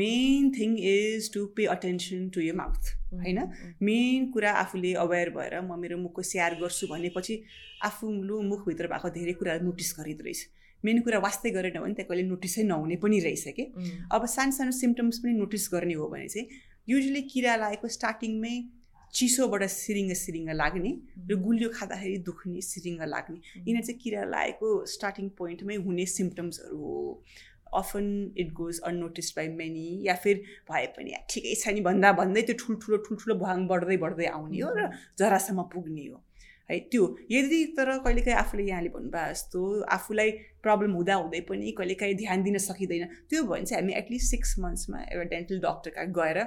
main thing is to pay attention to your mouth होइन? मेन कुरा आफूले अवेर भएर म मेरो मुखको स्याहार गर्छु भनेपछि आफूले मुखभित्र भएको धेरै कुराहरू नोटिस गरिँदो रहेछ। मेन कुरा वास्तै गरेन भने त्यहाँ कहिले नोटिसै नहुने पनि रहेछ कि? अब सानो सानो सिम्टम्स पनि नोटिस गर्ने हो भने चाहिँ युजली किरा लागेको स्टार्टिङमै चिसोबाट सिरिङ्ग सिरिङ्ग लाग्ने र गुलियो खाँदाखेरि दुख्ने सिरिङ्ग लाग्ने। यिनीहरू चाहिँ किरा लागेको स्टार्टिङ पोइन्टमै हुने सिम्टम्सहरू हो। Often it goes unnoticed by many या फिर भए पनि ठिकै छ नि भन्दा भन्दै त्यो ठुल्ठुलो ठुल्ठुलो भुवाङ बढ्दै बढ्दै आउने हो र जरासम्म पुग्ने हो। है त्यो यदि तर कहिलेकाहीँ आफूले यहाँले भन्नुभयो जस्तो आफूलाई प्रब्लम हुँदा हुँदै पनि कहिलेकाहीँ ध्यान दिन सकिँदैन त्यो भयो भने चाहिँ हामी एटलिस्ट सिक्स मन्थ्समा एउटा डेन्टल डक्टर कहाँ गएर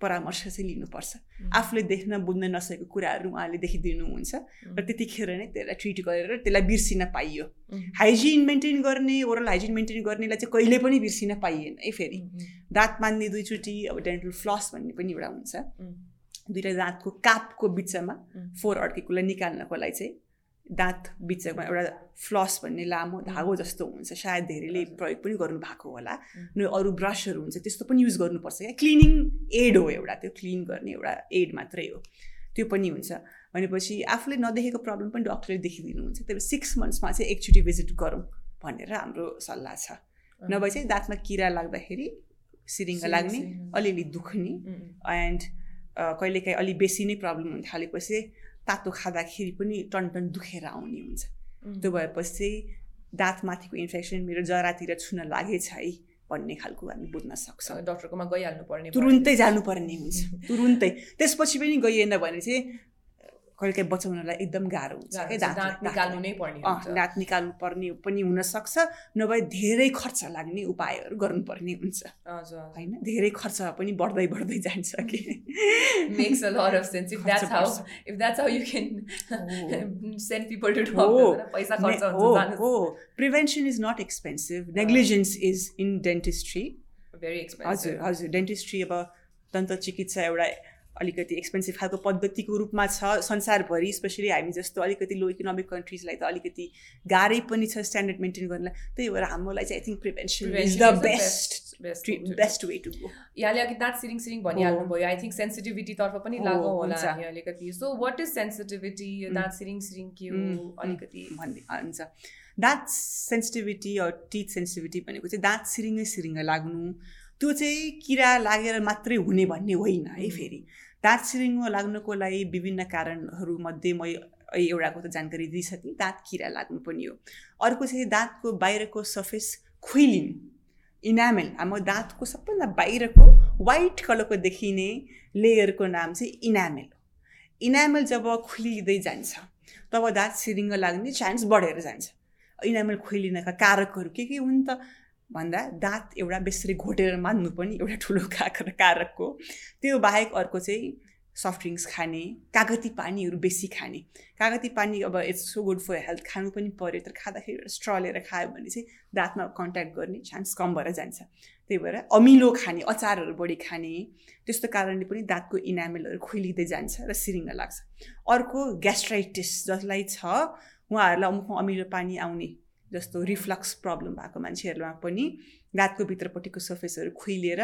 परामर्श चाहिँ लिनुपर्छ आफूले देख्न बुझ्न नसकेको कुराहरू उहाँले देखिदिनुहुन्छ र त्यतिखेर नै त्यसलाई ट्रिट गरेर त्यसलाई बिर्सिन पाइयो हाइजिन मेन्टेन गर्ने ओरल हाइजिन मेन्टेन गर्नेलाई चाहिँ कहिले पनि बिर्सिन पाइएन है फेरि दाँत मान्ने दुईचोटि अब डेन्टल फ्लस भन्ने पनि एउटा हुन्छ दुइटा दाँतको कापको बिचमा फोर अड्केकोलाई निकाल्नको लागि चाहिँ दाँत बिचमा एउटा फ्लस भन्ने लामो धागो जस्तो हुन्छ सायद धेरैले प्रयोग पनि गर्नु भएको होला न अरू ब्रसहरू हुन्छ त्यस्तो पनि युज गर्नुपर्छ क्या। क्लिनिङ एड हो एउटा त्यो क्लिन गर्ने एउटा एड मात्रै हो। त्यो पनि हुन्छ। भनेपछि आफूले नदेखेको प्रब्लम पनि डक्टरले देखिदिनुहुन्छ। त्यही सिक्स मन्थ्समा चाहिँ एकचोटि भिजिट गरौँ भनेर हाम्रो सल्लाह छ। नभए चाहिँ दाँतमा किरा लाग्दाखेरि सिरिङ्ग लाग्ने अलिअलि दुख्ने एन्ड कहिलेकाहीँ अलिक बेसी नै प्रब्लम हुन थालेपछि तातो खाँदाखेरि पनि टनटन दुखेर आउने हुन्छ। त्यो भएपछि दाँतमाथिको इन्फेक्सन मेरो जरातिर छुन लागेछ है भन्ने खालको हामी बुझ्न सक्छौँ। डक्टरकोमा गइहाल्नु पर्ने तुरुन्तै जानुपर्ने हुन्छ। तुरुन्तै। त्यसपछि पनि गइएन भने चाहिँ कहिले बचाउनलाई एकदम गाह्रो हुन्छ है दाँत निकाल्नु नै पर्ने दाँत निकाल्नु पर्ने पनि हुनसक्छ नभए धेरै खर्च लाग्ने उपायहरू गर्नुपर्ने हुन्छ। होइन? धेरै खर्च पनि बढ्दै बढ्दै जान्छ कि? [laughs] पैसा खर्च हुन्छ हो prevention is not expensive negligence is in dentistry very expensive हजुर हजुर। डेन्टिस्ट्री अब दन्त चिकित्सा एउटा अलिकति एक्सपेन्सिभ खालको पद्धतिको रूपमा छ संसारभरि स्पेसली हामी जस्तो अलिकति लो इकोनोमिक कन्ट्रिजलाई त अलिकति गाह्रै पनि छ स्ट्यान्डर्ड मेन्टेन गर्नलाई। त्यही भएर हाम्रोलाई चाहिँ I think prevention is the best best way to go यहाँले अघि दाँत सिरिङ सिरिङ भनिहाल्नु भयो। आई थिङ्क सेन्सिटिभिटीतर्फ पनि लागु होला अलिकति। सो वाट इज सेन्सिटिभिटी दाँत सिरिङ सिरिङ के हो? अलिकति भन्ने हुन्छ। दाँत सेन्सिटिभिटी टिथ सेन्सिटिभिटी भनेको चाहिँ दाँत सिरिङै सिरिङै लाग्नु। त्यो चाहिँ किरा लागेर मात्रै हुने भन्ने होइन है फेरि। दाँत सिरिङमा लाग्नुको लागि विभिन्न कारणहरूमध्ये म एउटाको त जानकारी दिइसकेँ दाँत किरा लाग्नु पनि हो। अर्को चाहिँ दाँतको बाहिरको सर्फेस खुइलिनु। इनामेल हाम्रो दाँतको सबभन्दा बाहिरको वाइट कलरको देखिने लेयरको नाम चाहिँ इनामेल हो। इनामेल जब खुलिँदै जान्छ तब दाँत सिरिङ्ग लाग्ने चान्स बढेर जान्छ। इनामेल खुलिनका कारकहरू के के हुन् त? भन्दा दाँत एउटा बेसरी घोटेर मान्नु पनि एउटा ठुलो काकर कारक हो त्यो बाहेक अर्को चाहिँ सफ्ट ड्रिङ्क्स खाने कागती पानीहरू बेसी खाने। कागती पानी अब it's so good for health खानु पनि पऱ्यो तर खाँदाखेरि एउटा स्ट्र लिएर खायो भने चाहिँ दाँतमा कन्ट्याक्ट गर्ने चान्स कम भएर जान्छ। त्यही भएर अमिलो खाने अचारहरू बढी खाने त्यस्तो कारणले पनि दाँतको इनामेलहरू खुलिँदै जान्छ र सिरिङ्ग लाग्छ। अर्को ग्यास्ट्राइटिस जसलाई छ उहाँहरूलाई अमुक अमिलो पानी आउने जस्तो रिफ्लक्स प्रब्लम भएको मान्छेहरूमा पनि दाँतको भित्रपट्टिको सर्फेसहरू खुइलिएर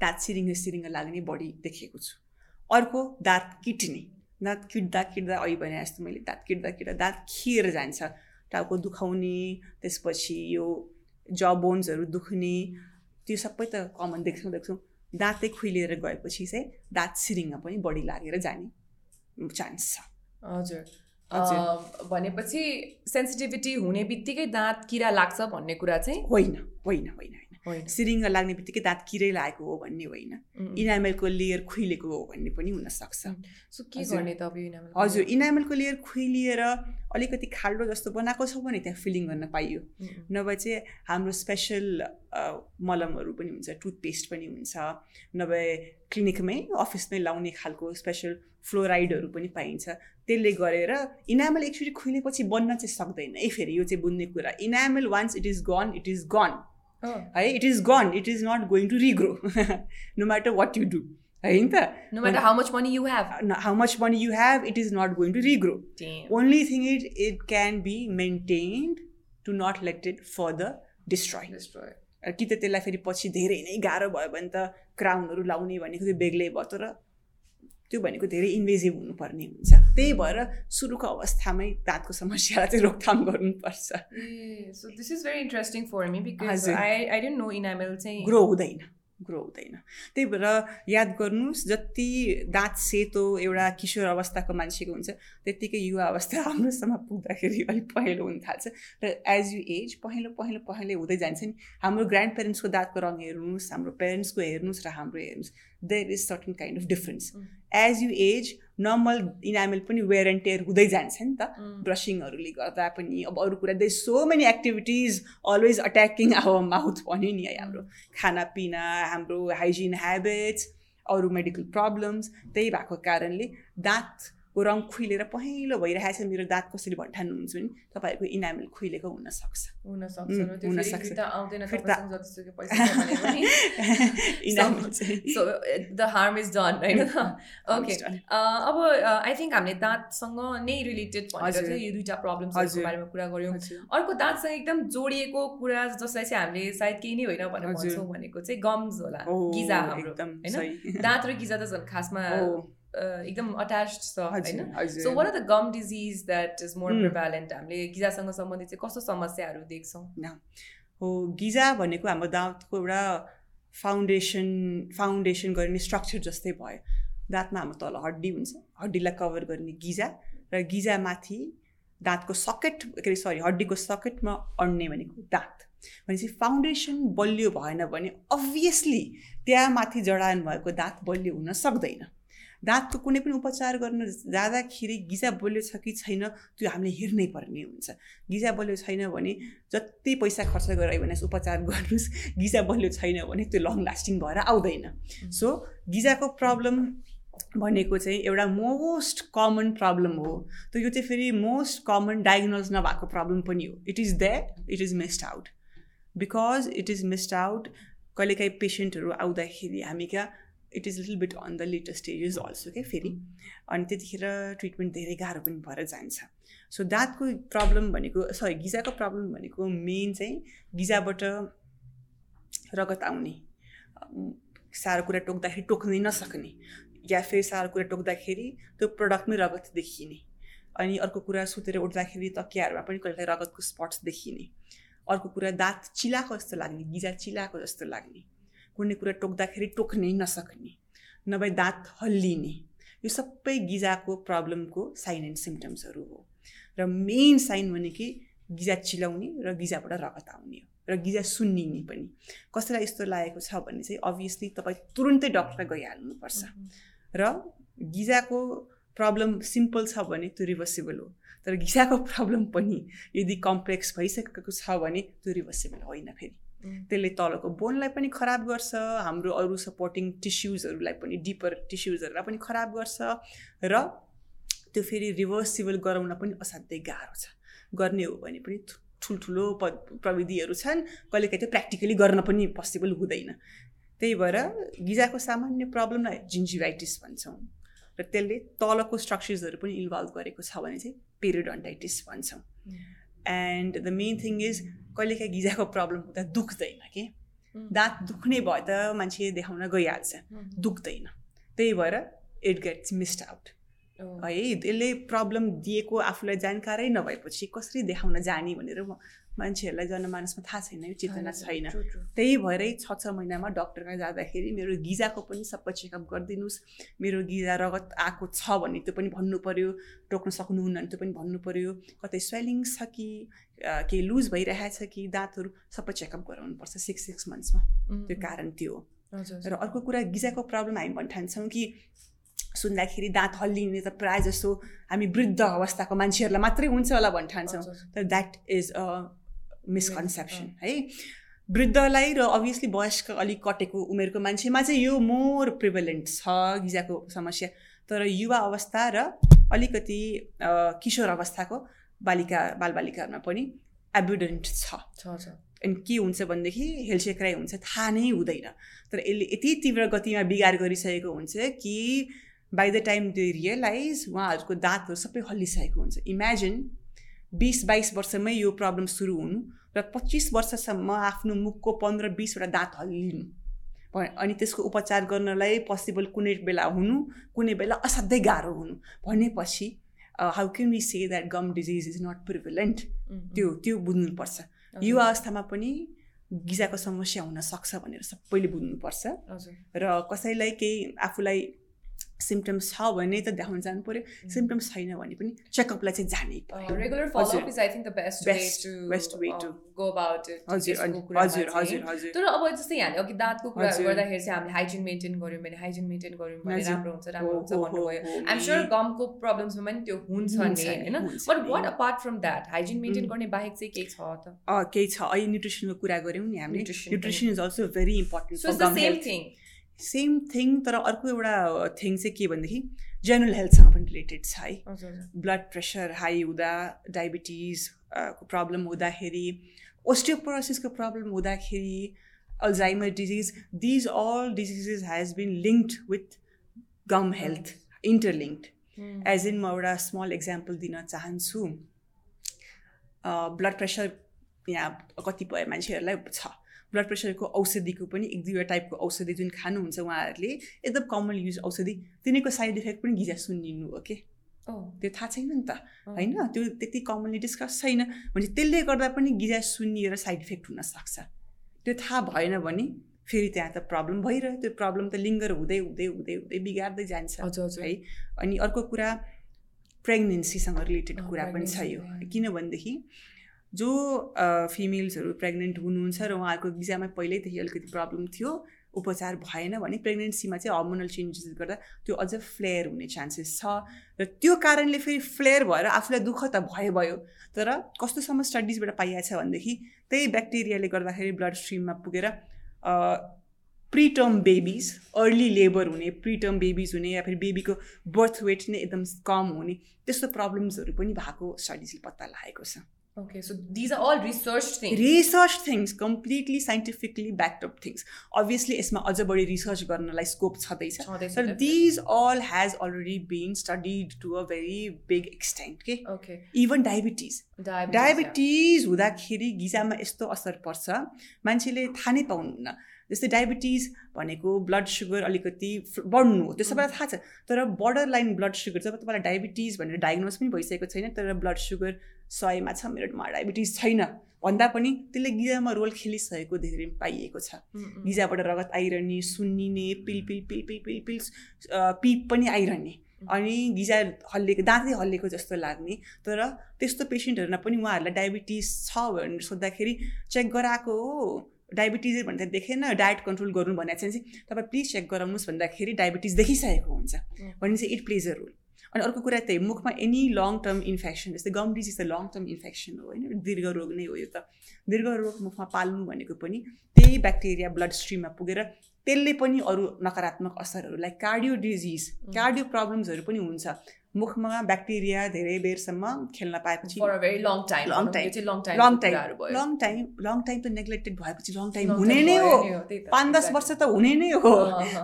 दाँत सिरिङ्ग सिरिङ्ग लाग्ने बढी देखेको छु। अर्को दाँत किट्ने। दाँत किट्दा किट्दा अहिले भने जस्तो मैले दाँत किट्दा किट्दा दाँत खिएर जान्छ। टाउको दुखाउने त्यसपछि यो ज बोन्सहरू दुख्ने त्यो सबै त कमन देख्छौँ देख्छौँ। दाँतै खुइलिएर गएपछि चाहिँ दाँत सिरिङ्ग पनि बढी लागेर जाने चान्स छ। हजुर। भनेपछि सेन्सिटिभिटी हुने बित्तिकै दाँत किरा लाग्छ भन्ने कुरा चाहिँ होइन होइन होइन। सिरिङ्ग लाग्ने बित्तिकै दाँत किरै लागेको हो भन्ने होइन। इनामेलको लेयर खुइलेको हो भन्ने पनि हुनसक्छ। सो के गर्ने त अब हजुर इनामेलको लेयर खुइलिएर अलिकति खाल्डो जस्तो बनाएको छ भने त्यहाँ फिलिङ गर्न पाइयो। नभए चाहिँ हाम्रो स्पेसल मलमहरू पनि हुन्छ टुथपेस्ट पनि हुन्छ। नभए क्लिनिकमै अफिसमै लाउने खालको स्पेसल फ्लोराइडहरू पनि पाइन्छ। त्यसले गरेर इनामेल एक्चुली खुलेपछि बन्न चाहिँ सक्दैन। है फेरि यो चाहिँ बुझ्ने कुरा। Enamel once it is gone it is gone है it is gone it is not going to regrow no matter what you do होइन त no matter how much money you have how much money you have it is not going to regrow only thing it it can be maintained to not let it further destroy destroy कि त त्यसलाई फेरि पछि धेरै नै गाह्रो भयो भने त क्राउनहरू लाउने भनेको चाहिँ बेग्लै भयो तर त्यो भनेको धेरै इन्भेजिभ हुनुपर्ने हुन्छ त्यही भएर सुरुको अवस्थामै दाँतको समस्यालाई चाहिँ रोकथाम गर्नुपर्छ। So this is very interesting for me because I I don't know enamel चाहिँ ग्रो हुँदैन ग्रो हुँदैन। त्यही भएर याद गर्नुहोस् जति दाँत सेतो एउटा किशोर अवस्थाको मान्छेको हुन्छ त्यत्तिकै युवा अवस्था [laughs] हाम्रोसम्म पुग्दाखेरि अलिक पहेँलो हुन थाल्छ। र एज यु एज पहेँलो पहेँलो पहेँलो हुँदै जान्छ नि। हाम्रो ग्रान्ड पेरेन्ट्सको दाँतको रङ हेर्नुहोस् हाम्रो पेरेन्ट्सको हेर्नुहोस् र हाम्रो हेर्नुहोस्। There is certain kind of difference as you age normal enamel पनि वेयर एन्ड टेयर हुँदै जान्छ नि त। ब्रसिङहरूले गर्दा पनि अब अरू कुरा they so many activities always attacking our mouth भन्यो नि है हाम्रो। खानापिना हाम्रो हाइजिन ह्याबिट्स अरू मेडिकल प्रब्लम्स त्यही भएको कारणले दाँत को रङ खुइलेर पहेँलो भइरहेको छ मेरो दाँत कसरी भन्ठान्नुहुन्छ नि तपाईँहरूको इनामेल खुइलेको हुनसक्छ। हुनसक्छ द हार्म इज डन होइन ओके अब आई थिङ्क हामीले दाँतसँग नै रिलेटेड भनेर चाहिँ यो दुइटा प्रब्लम्सहरूको बारेमा कुरा गऱ्यौँ। अर्को दाँतसँग एकदम जोडिएको कुरा जसलाई चाहिँ हामीले सायद केही नै होइन भनेर भन्छौँ भनेको चाहिँ गम्स होला गिजा हाम्रो होइन? दाँत र गिजा त झन् खासमा एकदम अट्याच छ होइन? So what are the gum disease that is more prevalent हामीले गिजासँग सम्बन्धित चाहिँ कस्तो समस्याहरू देख्छौँ? हो गिजा भनेको हाम्रो दाँतको एउटा फाउन्डेसन फाउन्डेसन गर्ने स्ट्रक्चर जस्तै भयो। दाँतमा हाम्रो तल हड्डी हुन्छ हड्डीलाई कभर गर्ने गिजा र गिजामाथि दाँतको सकेट के अरे सरी हड्डीको सकेटमा अड्ने भनेको दाँत। भनेपछि फाउन्डेसन बलियो भएन भने अभियसली त्यहाँ माथि जडान भएको दाँत बलियो हुन सक्दैन। दाँतको कुनै पनि उपचार गर्न जाँदाखेरि गिजा बलियो छ कि छैन त्यो हामीले हेर्नै पर्ने हुन्छ। गिजा बलियो छैन भने जति पैसा खर्च गरायो भने उपचार गर्नुहोस्। गिजा बलियो छैन भने त्यो लङ लास्टिङ भएर आउँदैन। सो गिजाको प्रब्लम भनेको चाहिँ एउटा मोस्ट कमन प्रब्लम हो। त यो चाहिँ फेरि मोस्ट कमन डायग्नोज नभएको प्रब्लम पनि हो। It is that it is missed out because it is missed out कहिलेकाहीँ पेसेन्टहरू आउँदाखेरि हामी क्या it is little bit on the latest stages also क्या फेरि। अनि त्यतिखेर ट्रिटमेन्ट धेरै गाह्रो पनि भएर जान्छ। सो दाँतको प्रब्लम भनेको सरी गिजाको प्रब्लम भनेको मेन चाहिँ गिजाबाट रगत आउने। साह्रो कुरा टोक्दाखेरि टोक्नै नसक्ने। या फेरि साह्रो कुरा टोक्दाखेरि त्यो प्रडक्टमै रगत देखिने। अनि अर्को कुरा सुतेर उठ्दाखेरि तकियाहरूमा पनि कहिले रगतको स्पट्स देखिने। अर्को कुरा दाँत चिलाएको जस्तो लाग्ने गिजा चिलाएको जस्तो लाग्ने। कुनै कुरा टोक्दाखेरि टोक्नै नसक्ने नभए दाँत हल्लिने यो सबै गिजाको प्रब्लमको साइन एन्ड सिम्टम्सहरू हो। र मेन साइन भने कि गिजा चिलाउने र गिजाबाट रगत आउने हो र गिजा सुन्निने पनि। कसैलाई यस्तो लागेको छ भने चाहिँ अभियसली तपाईँ तुरुन्तै डक्टरलाई गइहाल्नुपर्छ। र गिजाको प्रब्लम सिम्पल छ भने त्यो रिभर्सिबल हो। तर घिसाको प्रब्लम [laughs] पनि यदि कम्प्लेक्स भइसकेको छ भने त्यो रिभर्सेबल होइन फेरि। त्यसले तलको बोनलाई पनि खराब गर्छ हाम्रो अरू सपोर्टिङ टिस्युजहरूलाई पनि डिपर टिस्युजहरूलाई पनि खराब गर्छ र त्यो फेरि रिभर्सिबल गराउन पनि असाध्यै गाह्रो छ। गर्ने हो भने पनि ठुल्ठुलो प प्रविधिहरू छन् कहिलेकाहीँ त्यो प्र्याक्टिकली गर्न पनि पोसिबल हुँदैन। त्यही भएर गिजाको सामान्य प्रब्लमलाई जिन्जिभाइटिस भन्छौँ र त्यसले तलको स्ट्रक्चर्सहरू पनि इन्भल्भ गरेको छ भने चाहिँ पेरिडन्टाइटिस भन्छौँ। And the main thing is कहिलेकाहीँ गिजाको प्रब्लम हुँदा दुख्दैन कि? दाँत दुख्ने भए त मान्छे देखाउन गइहाल्छ। दुख्दैन। त्यही भएर इट गेट्स मिस्ड आउट है यसले प्रब्लम दिएको आफूलाई जानकारै नभएपछि कसरी देखाउन जाने भनेर म मान्छेहरूलाई जनमानसमा थाहा छैन यो चेतना छैन त्यही भएरै छ छ महिनामा डक्टरमा जाँदाखेरि मेरो गिजाको पनि सबै चेकअप गरिदिनुहोस्। मेरो गिजा रगत आएको छ भने त्यो पनि भन्नु पऱ्यो टोक्न सक्नुहुन्न भने त्यो पनि भन्नु पऱ्यो कतै स्वेलिङ छ कि केही लुज भइरहेछ कि दाँतहरू सबै चेकअप गराउनुपर्छ सिक्स सिक्स मन्थ्समा त्यो कारण त्यो हो। र अर्को कुरा गिजाको प्रब्लम हामी भन्न ठान्छौँ कि सुन्दाखेरि दाँत हल्लिने त प्रायः जस्तो हामी वृद्ध अवस्थाको मान्छेहरूलाई मात्रै हुन्छ होला भन्न ठान्छौँ तर द्याट इज अ मिसकन्सेप्सन है? वृद्धलाई र अभियसली वयस्क अलिक कटेको उमेरको मान्छेमा चाहिँ यो मोर प्रिभलेन्ट छ गिजाको समस्या। तर युवा अवस्था र अलिकति किशोर अवस्थाको बालिका बालबालिकाहरूमा पनि एबिडेन्ट छ। अनि के हुन्छ भनेदेखि हेलसेक्राइ हुन्छ थाहा नै हुँदैन। तर यसले यति तीव्र गतिमा बिगार गरिसकेको हुन्छ कि by the time they realize उहाँहरूको दाँतहरू सबै हल्लिसकेको हुन्छ। इमेजिन बिस बाइस वर्षमै यो प्रब्लम सुरु हुनु र पच्चिस वर्षसम्म आफ्नो मुखको पन्ध्र बिसवटा दाँत हल्लिनु। अनि त्यसको उपचार गर्नलाई पोसिबल कुनै बेला हुनु कुनै बेला असाध्यै गाह्रो हुनु। भनेपछि how can we say that gum disease is not prevalent त्यो त्यो बुझ्नुपर्छ। यो अवस्थामा पनि गिजाको समस्या हुनसक्छ भनेर सबैले बुझ्नुपर्छ। र कसैलाई केही आफूलाई सिम्टम्स छ भने त देखाउन जानु पऱ्यो सिम्टम्स छैन भने पनि चेकअपलाई चाहिँ जानै पर्यो। Regular follow up is I think the best best best way to go about it हजुर हजुर हजुर हजुर तर अब जस्तै हामीले अघि दाँतको कुराहरू गर्दाखेरि चाहिँ हामीले हाइजिन मेन्टेन गऱ्यौँ भने हाइजिन मेन्टेन गऱ्यौँ भने राम्रो हुन्छ राम्रो हुन्छ भन्नुभयो। आइम स्योर गमको प्रब्लम्समा पनि त्यो हुन्छ नि होइन? But what apart from that hygiene maintain गर्ने बाहेक चाहिँ केही छ त? केही छ। अहिले न्युट्रिसनको कुरा गऱ्यौँ नि हामीले। Nutrition is also very important same thing same thing तर अर्को एउटा थिङ चाहिँ के भनेदेखि जेनरल हेल्थसँग पनि रिलेटेड छ है। ब्लड प्रेसर हाई हुँदा डायबिटिज को प्रब्लम हुँदाखेरि ओस्टियोपोरोसिसको प्रब्लम हुँदाखेरि Alzheimer disease these all diseases has been linked with gum health interlinked as in म एउटा स्मल इक्जाम्पल दिन चाहन्छु। ब्लड प्रेसर यहाँ कतिपय मान्छेहरूलाई छ। ब्लड प्रेसरको औषधिको पनि एक दुईवटा टाइपको औषधि जुन खानुहुन्छ उहाँहरूले एकदम कमन युज औषधि तिनीहरूको साइड इफेक्ट पनि गिजा सुनिनु हो कि त्यो थाहा छैन नि त होइन? त्यो त्यति कमनली डिस्कस छैन भने त्यसले गर्दा पनि गिजा सुनिएर साइड इफेक्ट हुनसक्छ त्यो थाहा भएन भने फेरि त्यहाँ त प्रब्लम भइरह्यो। त्यो प्रब्लम त लिङ्गर हुँदै हुँदै हुँदै हुँदै बिगार्दै जान्छ है? अनि अर्को कुरा प्रेग्नेन्सीसँग रिलेटेड कुरा पनि छ यो। किनभनेदेखि जो फिमेल्सहरू प्रेग्नेन्ट हुनुहुन्छ र उहाँहरूको गिजामा पहिल्यैदेखि अलिकति प्रब्लम थियो उपचार भएन भने प्रेग्नेन्सीमा चाहिँ हर्मोनल चेन्जेस गर्दा त्यो अझ फ्लेयर हुने चान्सेस छ। र त्यो कारणले फेरि फ्लेयर भएर आफूलाई दुःख त भयो भयो। तर कस्तोसम्म स्टडिजबाट पाइएको छ भनेदेखि त्यही ब्याक्टेरियाले गर्दाखेरि ब्लड स्ट्रिममा पुगेर प्रिटर्म बेबिज अर्ली लेबर हुने प्रिटर्म बेबिज हुने या फेरि बेबीको बर्थ वेट नै एकदम कम हुने त्यस्तो प्रब्लम्सहरू पनि भएको स्टडिजले पत्ता लागेको छ। Okay, so these are all research things. Research things, completely scientifically backed up things. Obviously, यसमा अझ बढी रिसर्च गर्नलाई स्कोप छँदैछ। तर these all has already been studied to a very big extent के ओके इभन डायबिटिज डायबिटिज हुँदाखेरि गिजामा यस्तो असर पर्छ। मान्छेले थाहा नै पाउनुहुन्न। जस्तै डायबिटिज भनेको ब्लड सुगर अलिकति बढ्नु हो। त्यो सबैलाई थाहा छ। तर बर्डर लाइन ब्लड सुगर जब तपाईँलाई डायबिटिज भनेर डायग्नोज पनि भइसकेको छैन तर ब्लड सुगर सयमा छ मेरोमा डायबिटिज छैन भन्दा पनि त्यसले गिजामा रोल खेलिसकेको धेरै पाइएको छ। गिजाबाट रगत आइरहने सुन्निने पिल पिल पिल पिल पिल पिल पिप पनि आइरहने। अनि गिजा हल्लिएको दाँतै हल्लिएको जस्तो लाग्ने। तर त्यस्तो पेसेन्टहरूमा पनि उहाँहरूलाई डायबिटिज छ भनेर सोद्धाखेरि चेक गराएको हो। डायबिटिज भन्दा देखेन डायट कन्ट्रोल गर्नु भनेको चाहिँ तपाईँ प्लिज चेक गराउनुहोस् भन्दाखेरि डायबिटिज देखिसकेको हुन्छ। भने चाहिँ इट प्लेज अ रोल। अनि अर्को कुरा त्यही मुखमा एनी लङ टर्म इन्फेक्सन जस्तै गम डिजिज त लङ टर्म इन्फेक्सन हो होइन? दीर्घ रोग नै हो यो त। दीर्घ रोग मुखमा पाल्नु भनेको पनि त्यही ब्याक्टेरिया ब्लड स्ट्रिममा पुगेर त्यसले पनि अरू नकारात्मक असरहरू लाइक कार्डियो डिजिज कार्डियो प्रब्लम्सहरू पनि हुन्छ। मुखमा ब्याक्टेरिया धेरै बेरसम्म खेल्न पाएपछि long time long time long time long time long time त नेग्लेक्टेड भएपछि लङ टाइम हुने नै हो। पाँच दस वर्ष त हुने नै हो।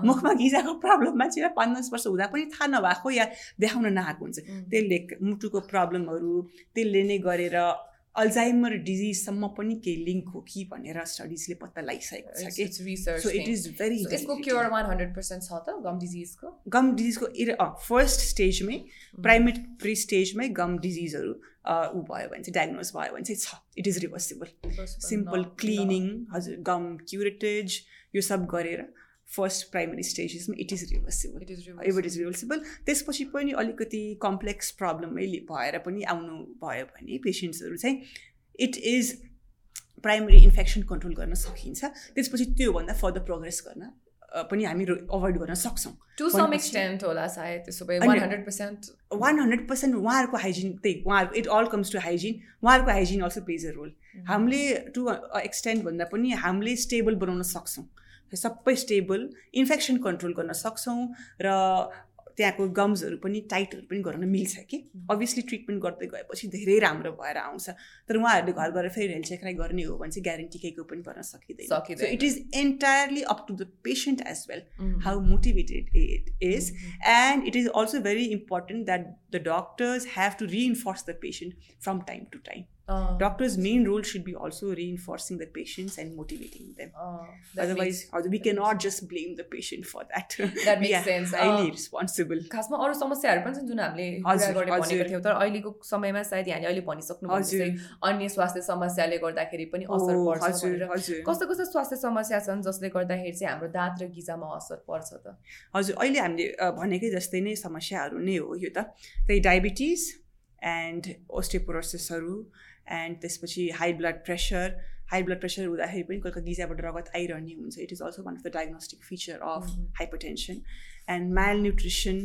मुखमा गिजाको प्रब्लम मान्छे पाँच दस वर्ष हुँदा पनि थाहा नभएको या देखाउन नआएको हुन्छ। त्यसले मुटुको प्रब्लमहरू त्यसले नै गरेर अल्जाइमर डिजिजसम्म पनि केही लिङ्क हो कि भनेर स्टडिजले पत्ता लगाइसकेको छ कि? Research so it is very यसको क्योर वान हन्ड्रेड पर्सेन्ट छ त गम डिजिजको गम डिजिजको फर्स्ट स्टेजमै प्राइमेरी स्टेजमै गम डिजिजहरू ऊ भयो भने चाहिँ डायग्नोज भयो भने चाहिँ छ. It is reversible simple cleaning हजुर गम क्युरेटेज यो सब गरेर first primary स्टेजेसमा it is reversible it is reversible त्यसपछि पनि अलिकति कम्प्लेक्स प्रब्लमै भएर पनि आउनु भयो भने पेसेन्ट्सहरू चाहिँ it is primary infection control गर्न सकिन्छ। त्यसपछि त्योभन्दा फर्दर प्रोग्रेस गर्न पनि हामी अभोइड गर्न सक्छौँ। टु सम एक्सटेन्ट होला सायद त्यसो भए one hundred percent one hundred percent उहाँहरूको हाइजिन त्यही उहाँहरूको it all comes to hygiene उहाँहरूको hygiene also plays a role हामीले टु एक्सटेन्ट भन्दा पनि हामीले स्टेबल बनाउन सक्छौँ। सबै स्टेबल इन्फेक्सन कन्ट्रोल गर्न सक्छौँ र त्यहाँको गम्सहरू पनि टाइटहरू पनि गर्न मिल्छ कि? अभियसली ट्रिटमेन्ट गर्दै गएपछि धेरै राम्रो भएर आउँछ। तर उहाँहरूले घर गएर फेरि हेल्थ चेकराई गर्ने हो भने चाहिँ ग्यारेन्टी केहीको पनि गर्न सकिँदैन। So it is entirely up to the patient as well how motivated it is and it is also very important that the doctors have to reinforce the patient from time to time Uh, Doctor's main role should be also reinforcing the patients and motivating them. Uh, Otherwise, makes, we cannot just blame the patient for that. That makes [laughs] sense. Highly uh, responsible. खासमा अरू समस्याहरू पनि छन् जुन हामीले कुरा गर्ने भनेको थियौँ तर अहिलेको समयमा सायद यहाँले अहिले भनिसक्नु अन्य स्वास्थ्य समस्याले गर्दाखेरि पनि असर पर्छ कस्तो कस्तो स्वास्थ्य समस्या छन् जसले गर्दाखेरि चाहिँ हाम्रो दाँत र गिजामा असर पर्छ त? हजुर अहिले हामीले भनेकै जस्तै नै समस्याहरू नै हो यो त। त्यही डायबिटिज एन्ड ओस्टिपोरोसिसहरू एन्ड त्यसपछि high blood pressure high blood pressure हुँदाखेरि पनि कोही कोही गिजाबाट रगत आइरहने हुन्छ। It is also one of the diagnostic feature of hypertension and malnutrition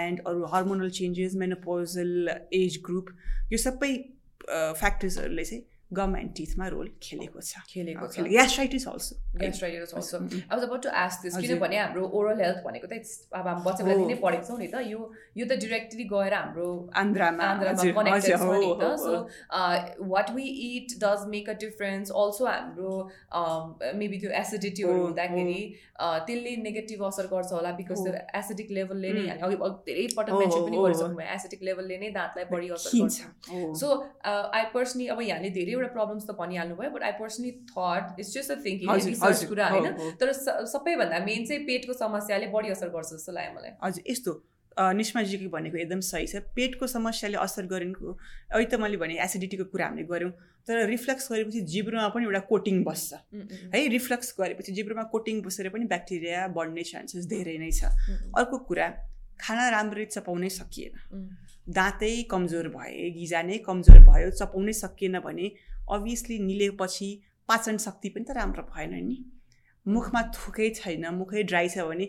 and अरू hormonal changes menopausal age group यो सबै फ्याक्टर्सहरूले चाहिँ गम एन्ड टिथमा रोल खेलेको छ। खेलेको छ ग्यास्ट्राइटिस अल्सो ग्यास्ट्राइटिस अल्सो अब जब टु आस्क दिस किनभने हाम्रो ओरल हेल्थ भनेको त अब हामी बच्चा बेलादेखि नै पढेको छौँ नि त यो यो त डिरेक्टली गएर हाम्रो आन्ध्रमा आन्ध्रमा कनेक्टेड छ नि त। So what we it does make a difference also हाम्रो मेबी त्यो एसिडिटीहरू हुँदाखेरि त्यसले नेगेटिभ असर गर्छ होला बिकज त्यो एसिडिक लेभलले नै अघि धेरै पटक मेन्सन पनि गरिसक्नु भयो एसिडिक लेभलले नै दाँतलाई बढी असर गर्छ। सो आई पर्सनली अब यहाँले धेरै धेरैवटा प्रब्लम्स त भनिहाल्नु भयो but I personally thought it's just a thinking research कुरा होइन? तर सबैभन्दा मेन चाहिँ पेटको समस्याले बढी असर गर्छ जस्तो लाग्यो मलाई। हजुर यस्तो निष्माजीको भनेको एकदम सही छ। पेटको समस्याले असर गरेको अहिले त मैले भने एसिडिटीको कुरा हामीले गऱ्यौँ तर रिफ्लेक्स गरेपछि जिब्रोमा पनि एउटा कोटिङ बस्छ। है रिफ्लेक्स गरेपछि जिब्रोमा कोटिङ बसेर पनि ब्याक्टेरिया बढ्ने चान्सेस धेरै नै छ। अर्को कुरा खाना राम्ररी चपाउनै सकिएन। दाँतै कमजोर भए गिजा नै कमजोर भयो चपाउनै सकिएन भने अभियसली निलेपछि पाचन शक्ति पनि त राम्रो भएन नि। मुखमा थुकै छैन मुखै ड्राई छ भने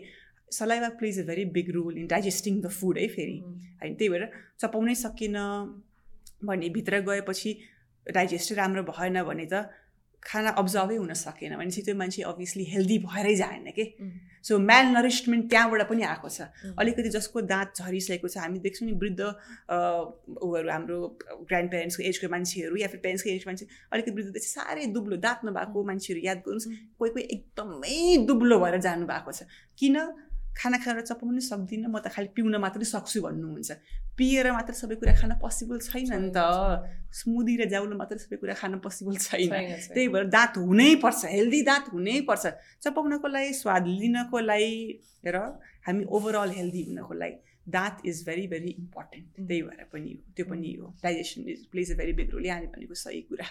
saliva plays a very big role in digesting the food है फेरि। होइन त्यही भएर चपाउनै सकिनँ भने भित्र गएपछि डाइजेस्ट राम्रो भएन भने त खाना अब्जर्भै हुन सकेन भनेपछि त्यो मान्छे अभियसली हेल्दी भएरै जाएन कि? सो मेल नरिस्टमेन्ट त्यहाँबाट पनि आएको छ। अलिकति जसको दाँत झरिसकेको छ हामी देख्छौँ नि वृद्ध उहरू हाम्रो ग्रान्ड प्यारेन्ट्सको एजको मान्छेहरू या फिर प्यारेन्ट्सको एजको मान्छे अलिकति वृद्ध देख्छ साह्रै दुब्लो दाँत नभएको मान्छेहरू याद गर्नुहोस् कोही कोही एकदमै दुब्लो भएर जानुभएको छ। किन? खाना खाएर चपाउनु सक्दिनँ म त खालि पिउन मात्रै सक्छु भन्नुहुन्छ। पिएर मात्र सबै कुरा खान पोसिबल छैन नि त। स्मुदी र जाउलो मात्रै सबै कुरा खान पोसिबल छैन। त्यही भएर दाँत हुनैपर्छ हेल्दी दाँत हुनैपर्छ चपाउनको लागि स्वाद लिनको लागि र हामी ओभरअल हेल्दी हुनको लागि दाँत इज भेरी भेरी इम्पोर्टेन्ट त्यही भएर पनि हो। त्यो पनि हो। Digestion is plays a very big role यहाँले भनेको सही कुरा।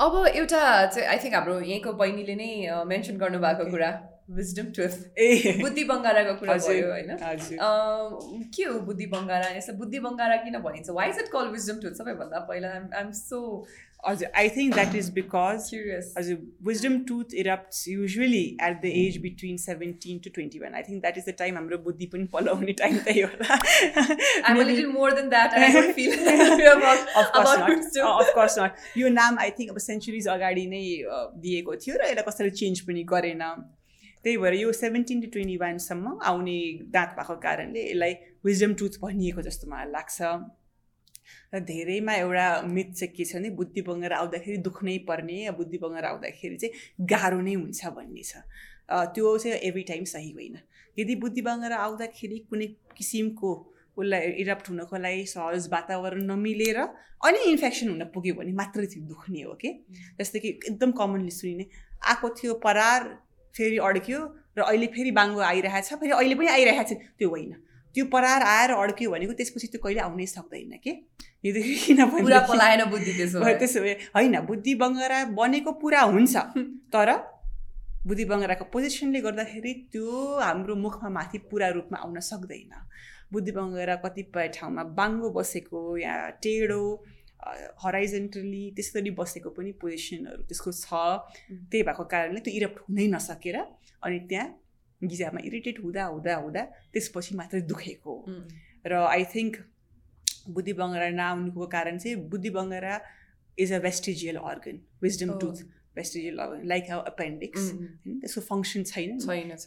अब एउटा चाहिँ आई थिङ्क हाम्रो यहीँको बहिनीले नै मेन्सन गर्नुभएको कुरा। विजडम टुथ [laughs] ए बुद्धि बङ्गाराको कुरा भयो होइन? के हो बुद्धि बङ्गारा? यसलाई बुद्धि बङ्गारा किन भनिन्छ? Why is it call wisdom tooth सबैभन्दा पहिला आइएम सो हजुर I think that is because हजुर wisdom tooth erupt usually at the age between seventeen to twenty one I think that is the time हाम्रो बुद्धि पनि पलाउने time त्यही होला। अफकोर्स नट यो नाम आई थिङ्क अब सेन्चुरिज अगाडि नै दिएको थियो र यसलाई कसैले चेन्ज पनि गरेन। त्यही भएर यो सेभेन्टिन टु ट्वेन्टी वानसम्म आउने दाँत भएको कारणले यसलाई विजडम टुथ भनिएको जस्तो मलाई लाग्छ। र धेरैमा एउटा मिथ चाहिँ के छ भने बुद्धि बङ्गार आउँदाखेरि दुख्नै पर्ने बुद्धि बङ्गार आउँदाखेरि चाहिँ गाह्रो नै हुन्छ भन्ने छ। त्यो चाहिँ एभ्री टाइम सही होइन। यदि बुद्धि बङ्गार आउँदाखेरि कुनै किसिमको उसलाई इरप्ट हुनको लागि सहज वातावरण नमिलेर अनि इन्फेक्सन हुन पुग्यो भने मात्रै त्यो दुख्ने हो कि जस्तै कि एकदम कमनली सुनिने आएको थियो परार फेरि अड्क्यो र अहिले फेरि बाङ्गो आइरहेछ फेरि अहिले पनि आइरहेको छ त्यो होइन। त्यो परार आएर अड्क्यो भनेको त्यसपछि त्यो कहिले आउनै सक्दैन कि? [laughs] किनभने बुद्धि [laughs] त्यसो भए होइन बुद्धि बङ्गरा बनेको पुरा हुन्छ। [laughs] तर बुद्धि बङ्गराको पोजिसनले गर्दाखेरि त्यो हाम्रो मुखमा माथि पुरा रूपमा आउन सक्दैन। बुद्धि बङ्गरा कतिपय ठाउँमा बाङ्गो बसेको या टेढो हराइजेन्टली त्यसरी बसेको पनि पोजिसनहरू त्यसको छ। त्यही भएको कारणले त्यो इरप्ट हुनै नसकेर अनि त्यहाँ गिजामा इरिटेट हुँदा हुँदा हुँदा त्यसपछि मात्रै दुखेको। र आई थिङ्क बुद्धि बङ्गरा नआउनुको कारण चाहिँ बुद्धि बङ्गरा is a vestigial organ wisdom tooth vestigial like how appendix होइन त्यसको फङ्सन छैन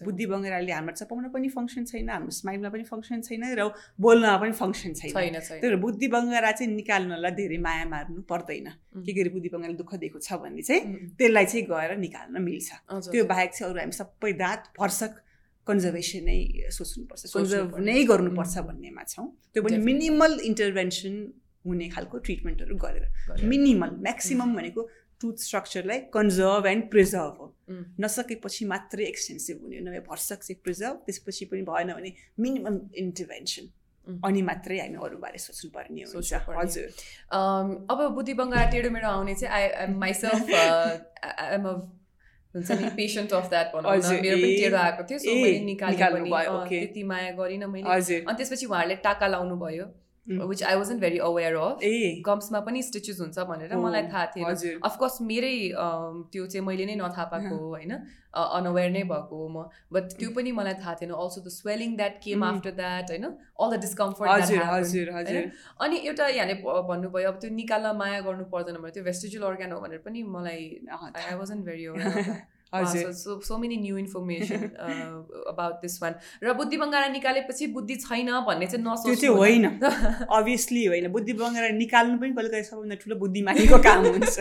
बुद्धि बङ्गराले हाम्रो चपाउन पनि फङ्सन छैन हाम्रो स्माइलमा पनि फङ्सन छैन र बोल्नमा पनि फङ्सन छैन। त्यही भएर बुद्धि बङ्गरा चाहिँ निकाल्नलाई धेरै माया मार्नु पर्दैन। के गरी बुद्धि बङ्गाले दुःख दिएको छ भने चाहिँ त्यसलाई चाहिँ गएर निकाल्न मिल्छ। त्यो बाहेक चाहिँ अरू हामी सबै दाँत भर्सक कन्जर्भेसन नै सोच्नुपर्छ कन्जर्भ नै गर्नुपर्छ भन्नेमा छौँ। त्यो पनि मिनिमल इन्टरभेन्सन हुने खालको ट्रिटमेन्टहरू गरेर। मिनिमल म्याक्सिमम् भनेको टुथ स्ट्रक्चरलाई कन्जर्भ एन्ड प्रिजर्भ हो। नसकेपछि मात्रै एक्सटेन्सिभ हुने नभए भर्सक चाहिँ प्रिजर्भ त्यसपछि पनि भएन भने मिनिमम इन्टरभेन्सन अनि मात्रै हामी अरूबारे सोच्नुपर्ने हुन्छ। हजुर। अब बुद्धि बङ्गाला टेढो मेढो आउने चाहिँ I am myself am a हुन्छ नि पेसेन्ट अफ द्याट भनौँ मेरो पनि टेढो आएको थियो सो मैले निकालेँ पनि। त्यति माया गरिनँ मैले। अनि त्यसपछि उहाँहरूले टाका लाउनु भयो which I wasn't very aware of गम्समा पनि स्टिचेस हुन्छ भनेर मलाई थाहा थिएन। अफकोर्स मेरै त्यो चाहिँ मैले नै नथाहा पाएको होइन। अनअवेर नै भएको हो म। बट त्यो पनि मलाई थाहा थिएन। Also the swelling that came after that होइन? अल द डिस्कम्फर्ट अनि एउटा यहाँले भन्नुभयो अब त्यो निकाल्न माया गर्नु पर्दैन भने त्यो भेस्टिजुल अर्ग्यान हो भनेर पनि मलाई I wasn't very aware so so many new information about this one र बुद्धि बङ्गारा निकालेपछि बुद्धि छैन भन्ने चाहिँ नसोच त्यो होइन। [laughs] अभियसली होइन। बुद्धि बङ्गारा निकाल्नु पनि कहिले कहिले सबभन्दा ठुलो बुद्धिमानीको काम हुन्छ।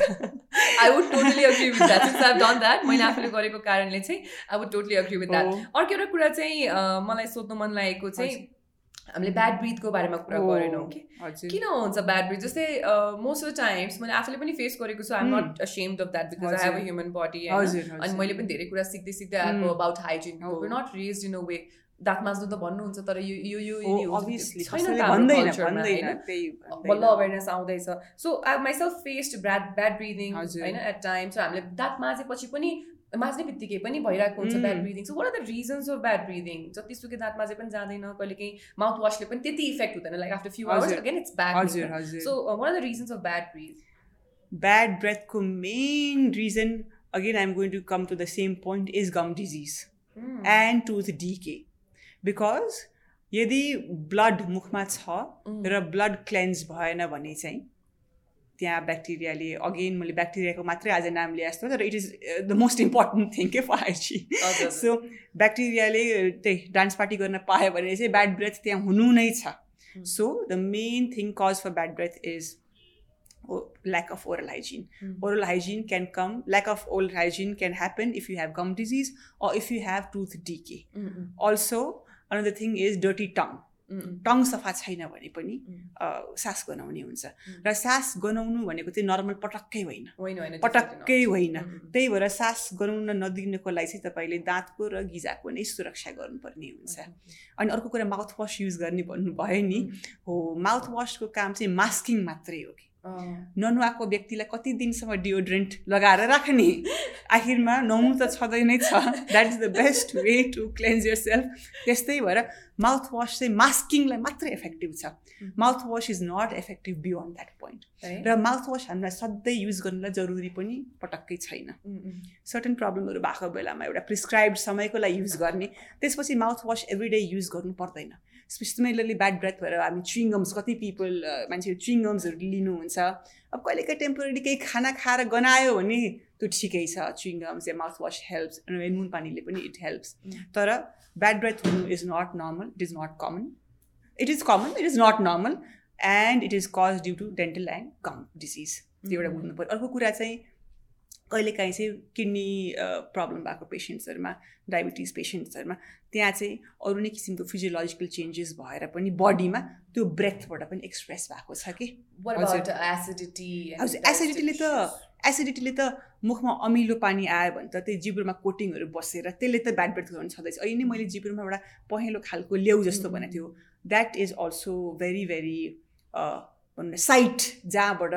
I would totally agree with that since I done that मैले आफूले गरेको कारणले चाहिँ I would totally agree with that अर्को एउटा कुरा चाहिँ मलाई सोध्नु मन लागेको चाहिँ हामीले ब्याड ब्रिथको बारेमा कुरा गरेनौँ कि? किन हुन्छ ब्याड ब्रिथ जस्तै मोस्ट अफ द टाइम्स मैले आफूले पनि फेस गरेको छु I'm not ashamed of that because I have a human body अनि मैले पनि धेरै कुरा सिक्दै सिक्दै आएको about hygiene not raise in a way दाँत मास्नु त भन्नुहुन्छ तर यो यो बल्ल अवेरनेस आउँदैछ। So I myself faced bad bad breathing होइन एट टाइम्स हामीले दाँत माझेपछि पनि माझ्ने बित्तिकै पनि भइरहेको हुन्छ bad breathing so what are the reasons of bad breathing जतिसुकै दाँत माझे पनि जाँदैन कहिले काहीँ माउथ वासले पनि त्यति इफेक्ट हुँदैन like after few hours again it's bad so what are the reasons of bad breath bad ब्रेथको main reason again I'm going to come to the same point is gum disease and tooth decay because यदि blood मुखमा छ र blood clans भएन भने चाहिँ त्यहाँ ब्याक्टेरियाले again मैले ब्याक्टेरियाको मात्रै आज नाम लिए जस्तो तर it is the most important thing के फाइची सो ब्याक्टेरियाले त्यही डान्स पार्टी गर्न पायो भने चाहिँ ब्याड ब्रेथ त्यहाँ हुनु नै छ so the main thing cause for bad breath is lack of oral hygiene. Mm. Oral hygiene can come, lack of oral hygiene can happen if you have gum disease or if you have tooth decay. Mm-hmm. Also, another thing is dirty tongue. Tongue सफा छैन भने पनि सास गनाउने हुन्छ। र सास गनाउनु भनेको चाहिँ नर्मल पटक्कै होइन। पटक्कै होइन। त्यही भएर सास गनाउन नदिनको लागि चाहिँ तपाईँले दाँतको र गिजाको नै सुरक्षा गर्नुपर्ने हुन्छ। अनि अर्को कुरा माउथ वास युज गर्ने भन्नुभयो नि हो माउथ वासको काम चाहिँ मास्किङ मात्रै हो कि। ननुहाएको व्यक्तिलाई कति दिनसम्म डियोड्रेन्ट लगाएर राख्ने? आखिरमा नुहाउनु त छँदै नै छ। That is the best way to cleanse yourself त्यस्तै भएर माउथ वास चाहिँ मास्किङलाई मात्रै इफेक्टिभ छ। Mouthwash is not effective beyond that point र माउथ वास हामीलाई सधैँ युज गर्नुलाई जरुरी पनि पटक्कै छैन। सर्टन प्रब्लमहरू भएको बेलामा एउटा प्रिस्क्राइब समयको लागि युज गर्ने। त्यसपछि mouthwash every day use गर्नु पर्दैन। सिमिलरली ब्याड ब्रेथ भएर हामी चुइङम्स कति पिपल मान्छेहरू चुइङम्सहरू लिनुहुन्छ। अब कहिलेकाहीँ टेम्पोरेरी केही खाना खाएर गनायो भने त्यो ठिकै छ। चुइङम्स या माउथ वास हेल्प्स नुन पानीले पनि इट हेल्प्स तर ब्याड ब्रेथ हुनु is not normal it is not common it is common it is not normal and it is cause due to dental and gum disease त्यो एउटा बुझ्नु पऱ्यो अर्को कुरा चाहिँ कहिलेकाहीँ चाहिँ किडनी प्रब्लम भएको पेसेन्ट्सहरूमा डायबिटिज पेसेन्ट्सहरूमा त्यहाँ चाहिँ अरू नै किसिमको फिजियोलोजिकल चेन्जेस भएर पनि बडीमा त्यो ब्रेथबाट पनि एक्सप्रेस भएको छ कि। एसिडिटी एसिडिटीले त एसिडिटीले त मुखमा अमिलो पानी आयो भने त त्यही जिब्रोमा कोटिङहरू बसेर त्यसले त ब्याड ब्रेथ गर्नु छँदैछ। अहिले नै मैले जिब्रोमा एउटा पहेँलो खालको ल्याउ जस्तो भनेको थियो। That is also very very भनौँ साइट जहाँबाट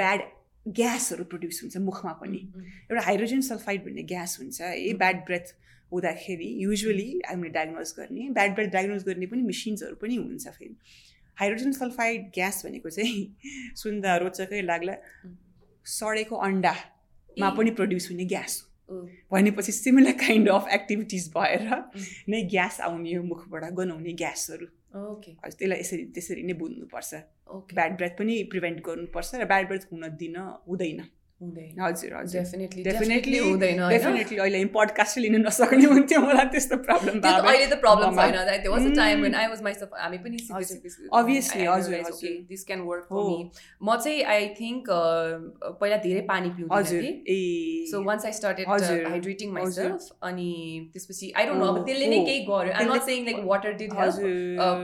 ब्याड ग्यासहरू प्रड्युस हुन्छ मुखमा पनि। एउटा हाइड्रोजन सल्फाइड भन्ने ग्यास हुन्छ है ब्याड ब्रेथ हुँदाखेरि युजली हामीले डायग्नोज गर्ने ब्याड ब्रेथ डायग्नोज गर्ने पनि मेसिन्सहरू पनि हुन्छ फेरि। हाइड्रोजन सल्फाइड ग्यास भनेको चाहिँ [laughs] सुन्दा रोचकै लाग्ला सडेको अन्डामा पनि प्रड्युस हुने ग्यास हो। भनेपछि सिमिलर काइन्ड अफ एक्टिभिटिज भएर नै ग्यास आउने हो मुखबाट गनाउने ग्यासहरू। त्यसलाई यसरी त्यसरी नै बुझ्नुपर्छ। ब्याड ब्रेथ पनि प्रिभेन्ट गर्नुपर्छ र ब्याड ब्रेथ हुन दिन हुँदैन। हुँदैन हजुर हजुर. डेफिनेटली डेफिनेटली हुँदैन डेफिनेटली अहिले पोडकास्ट लिनु नसक्ने हुन्थ्यो मलाई त्यस्तो प्रब्लम अहिले त प्रब्लम छैन that was a time when I was myself हामी पनि अभियसली हजुर। Okay this can work for me म चाहिँ आई थिङ्क पहिला धेरै पानी पिउँथेँ ए। So once I started hydrating myself अनि त्यसपछि आई डोन्ट नो अब त्यसले नै केही गर्यो। I not saying like water did help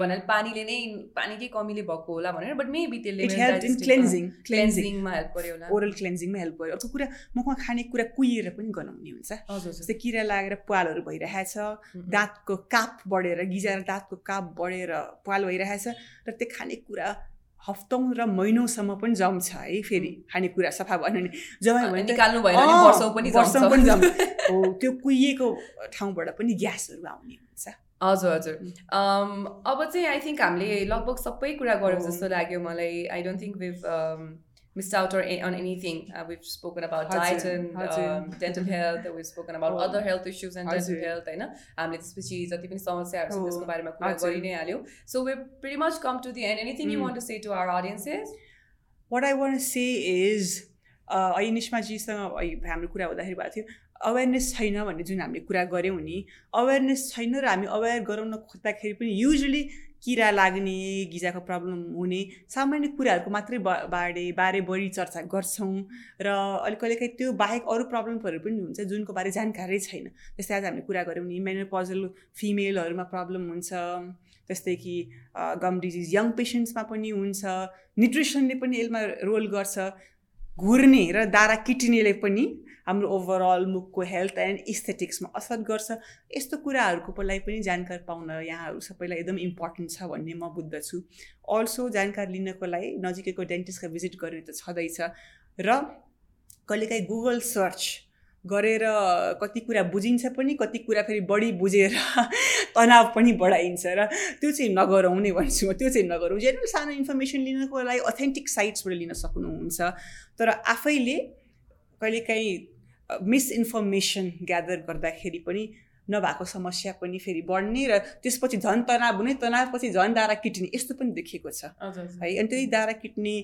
भनेर पानीले नै पानीकै कमीले भएको होला भनेर बट मेबी त्यसले क्लेन्जिङ क्लेन्जिङमा हेल्प गर्यो होला। ओरल क्लेन्जिङमा हेल्प गर्यो अर्को कुरा मुखमा खाने कुरा कुहिएर पनि गनाउने हुन्छ। जस्तै किरा लागेर पालहरू भइरहेछ दाँतको काप बढेर गिजाएर दाँतको काप बढेर पाल भइरहेछ र त्यो खानेकुरा हप्तौँ र महिनौसम्म पनि जम्छ है फेरि खानेकुरा सफा भन्यो भने। जम्यो भने निकाल्नु वर्षौँ पनि जम्छ। [laughs] हो त्यो कुहिएको ठाउँबाट पनि ग्यासहरू आउने हुन्छ। हजुर हजुर। अब चाहिँ आई थिङ्क हामीले लगभग सबै कुरा गऱ्यौँ जस्तो लाग्यो मलाई। I don't think we've missed out or on anything. Uh, we've spoken about diet and um, dental health. We've spoken about other health issues and dental health. होइन हामीले त्यसपछि जति पनि समस्याहरू छ त्यसको बारेमा कुरा गरि नै हाल्यौँ so we pretty much come to the end anything you want to say to our audiences what I want say is अहिले निष्माजीसँग हाम्रो कुरा हुँदाखेरि भएको थियो अवेरनेस छैन भन्ने जुन हामीले कुरा गऱ्यौँ नि अवेरनेस छैन र हामी अवेर गराउन खोज्दाखेरि पनि युजली किरा लाग्ने गिजाको प्रब्लम हुने सामान्य कुराहरूको मात्रै बारे बारे बढी चर्चा गर्छौँ र अलिक कहिलेकाहीँ त्यो बाहेक अरू प्रब्लमहरू पनि हुन्छ जुनको बारे जानकारी छैन। जस्तै आज हामीले कुरा गऱ्यौँ नि मेनोपजल फिमेलहरूमा प्रब्लम हुन्छ जस्तै कि गम डिजिज यङ पेसेन्ट्समा पनि हुन्छ न्युट्रिसनले पनि यसमा रोल गर्छ। घुर्ने र दारा किटिनेले पनि हाम्रो ओभरअल मुखको हेल्थ एन्ड इस्थेटिक्समा असर गर्छ। यस्तो कुराहरूको लागि पनि जानकारी पाउन यहाँहरू सबैलाई एकदम इम्पोर्टेन्ट छ भन्ने म बुझ्दछु। अल्सो जानकारी लिनको लागि नजिकैको डेन्टिस्टका भिजिट गर्ने त छँदैछ। र कहिलेकाहीँ गुगल सर्च गरेर कति कुरा बुझिन्छ पनि कति कुरा फेरि बढी बुझेर [laughs] तनाव पनि बढाइन्छ र त्यो चाहिँ नगरौँ नै भन्छु म त्यो चाहिँ नगरौँ। जेनरल सानो इन्फर्मेसन लिनको लागि अथेन्टिक साइट्सबाट लिन सक्नुहुन्छ। तर आफैले कहिलेकाहीँ मिसइन्फर्मेसन ग्यादर गर्दाखेरि पनि नभएको समस्या पनि फेरि बढ्ने र त्यसपछि झन् तनाव हुने तनावपछि झन् दारा किट्ने यस्तो पनि देखिएको छ। है अनि त्यही दारा किट्ने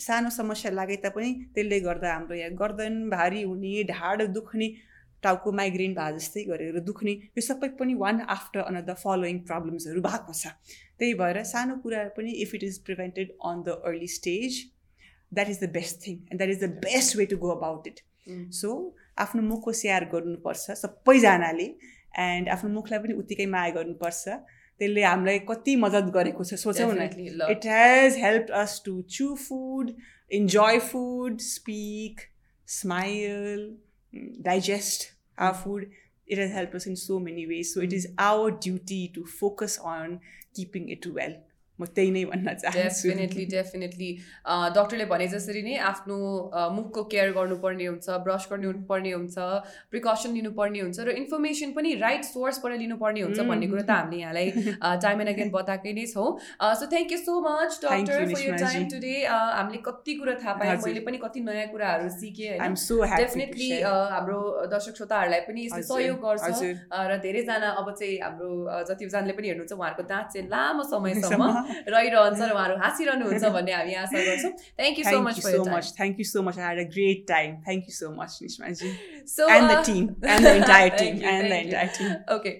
सानो समस्या लागे तापनि त्यसले गर्दा हाम्रो यहाँ गर्दन भारी हुने ढाड दुख्ने टाउको माइग्रेन भए जस्तै गरेर दुख्ने यो सबै पनि वान आफ्टर अनदर फलोइङ प्रब्लम्सहरू भएको छ। त्यही भएर सानो कुरा पनि if it is prevented on the early stage that is the best thing and that is the best way to go about it so आफ्नो मुखको स्याहार गर्नुपर्छ सबैजनाले एन्ड आफ्नो मुखलाई पनि उत्तिकै माया गर्नुपर्छ। त्यसले हामीलाई कति मद्दत गरेको छ सोचौँ न it has help us to chew food enjoy food speak smile digest our food it has helped us in so many ways. So it is our duty to focus on keeping it well. म त्यही नै भन्न चाहन्छु। Definitely definitely डक्टरले भने जसरी नै आफ्नो मुखको केयर गर्नुपर्ने हुन्छ ब्रस गर्नुपर्ने हुन्छ प्रिकसन लिनुपर्ने हुन्छ र इन्फर्मेसन पनि राइट सोर्सबाट लिनुपर्ने हुन्छ भन्ने कुरो त हामीले यहाँलाई टाइम एन्ड अगेन बताएकै नै छौँ। So thank you so much doctor for your time today हामीले कति कुरा थाहा पाएँ मैले पनि कति नयाँ कुराहरू सिकेँ डेफिनेटली हाम्रो दर्शक श्रोताहरूलाई पनि यस्तो सहयोग गर्छ। र धेरैजना अब चाहिँ हाम्रो जतिजनाले पनि हेर्नुहुन्छ उहाँहरूको दाँत चाहिँ लामो [laughs] समयसम्म रहिरहन्छ र [laughs] उहाँहरू हाँसिरहनुहुन्छ भन्ने हामी आशा गर्छौँ। Thank you so much so much thank you so much I a great time thank you so much Nismaji so and the team and the entire team and the entire team okay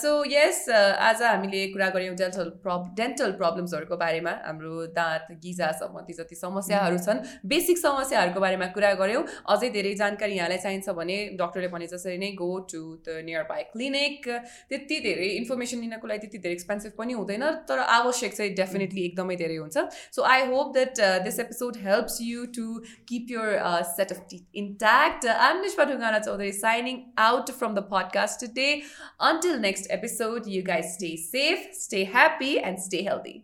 so yes आज हामीले कुरा गऱ्यौँ dental प्रब dental प्रब्लम्सहरूको बारेमा। हाम्रो दाँत गिजा सम्बन्धी जति समस्याहरू छन् बेसिक समस्याहरूको बारेमा कुरा गऱ्यौँ। अझै धेरै जानकारी यहाँलाई चाहिन्छ भने डक्टरले भने जसरी नै go to the nearby clinic त्यति धेरै इन्फर्मेसन लिनको लागि त्यति धेरै एक्सपेन्सिभ पनि हुँदैन तर आवश्यक आवश्यक चाहिँ डेफिनेटली एकदमै धेरै हुन्छ so I hope that this episode helps you to keep your set of teeth intact I'm Nishpa Dhungana Chaudhary signing out from the podcast today until next episode you guys stay safe stay happy and stay healthy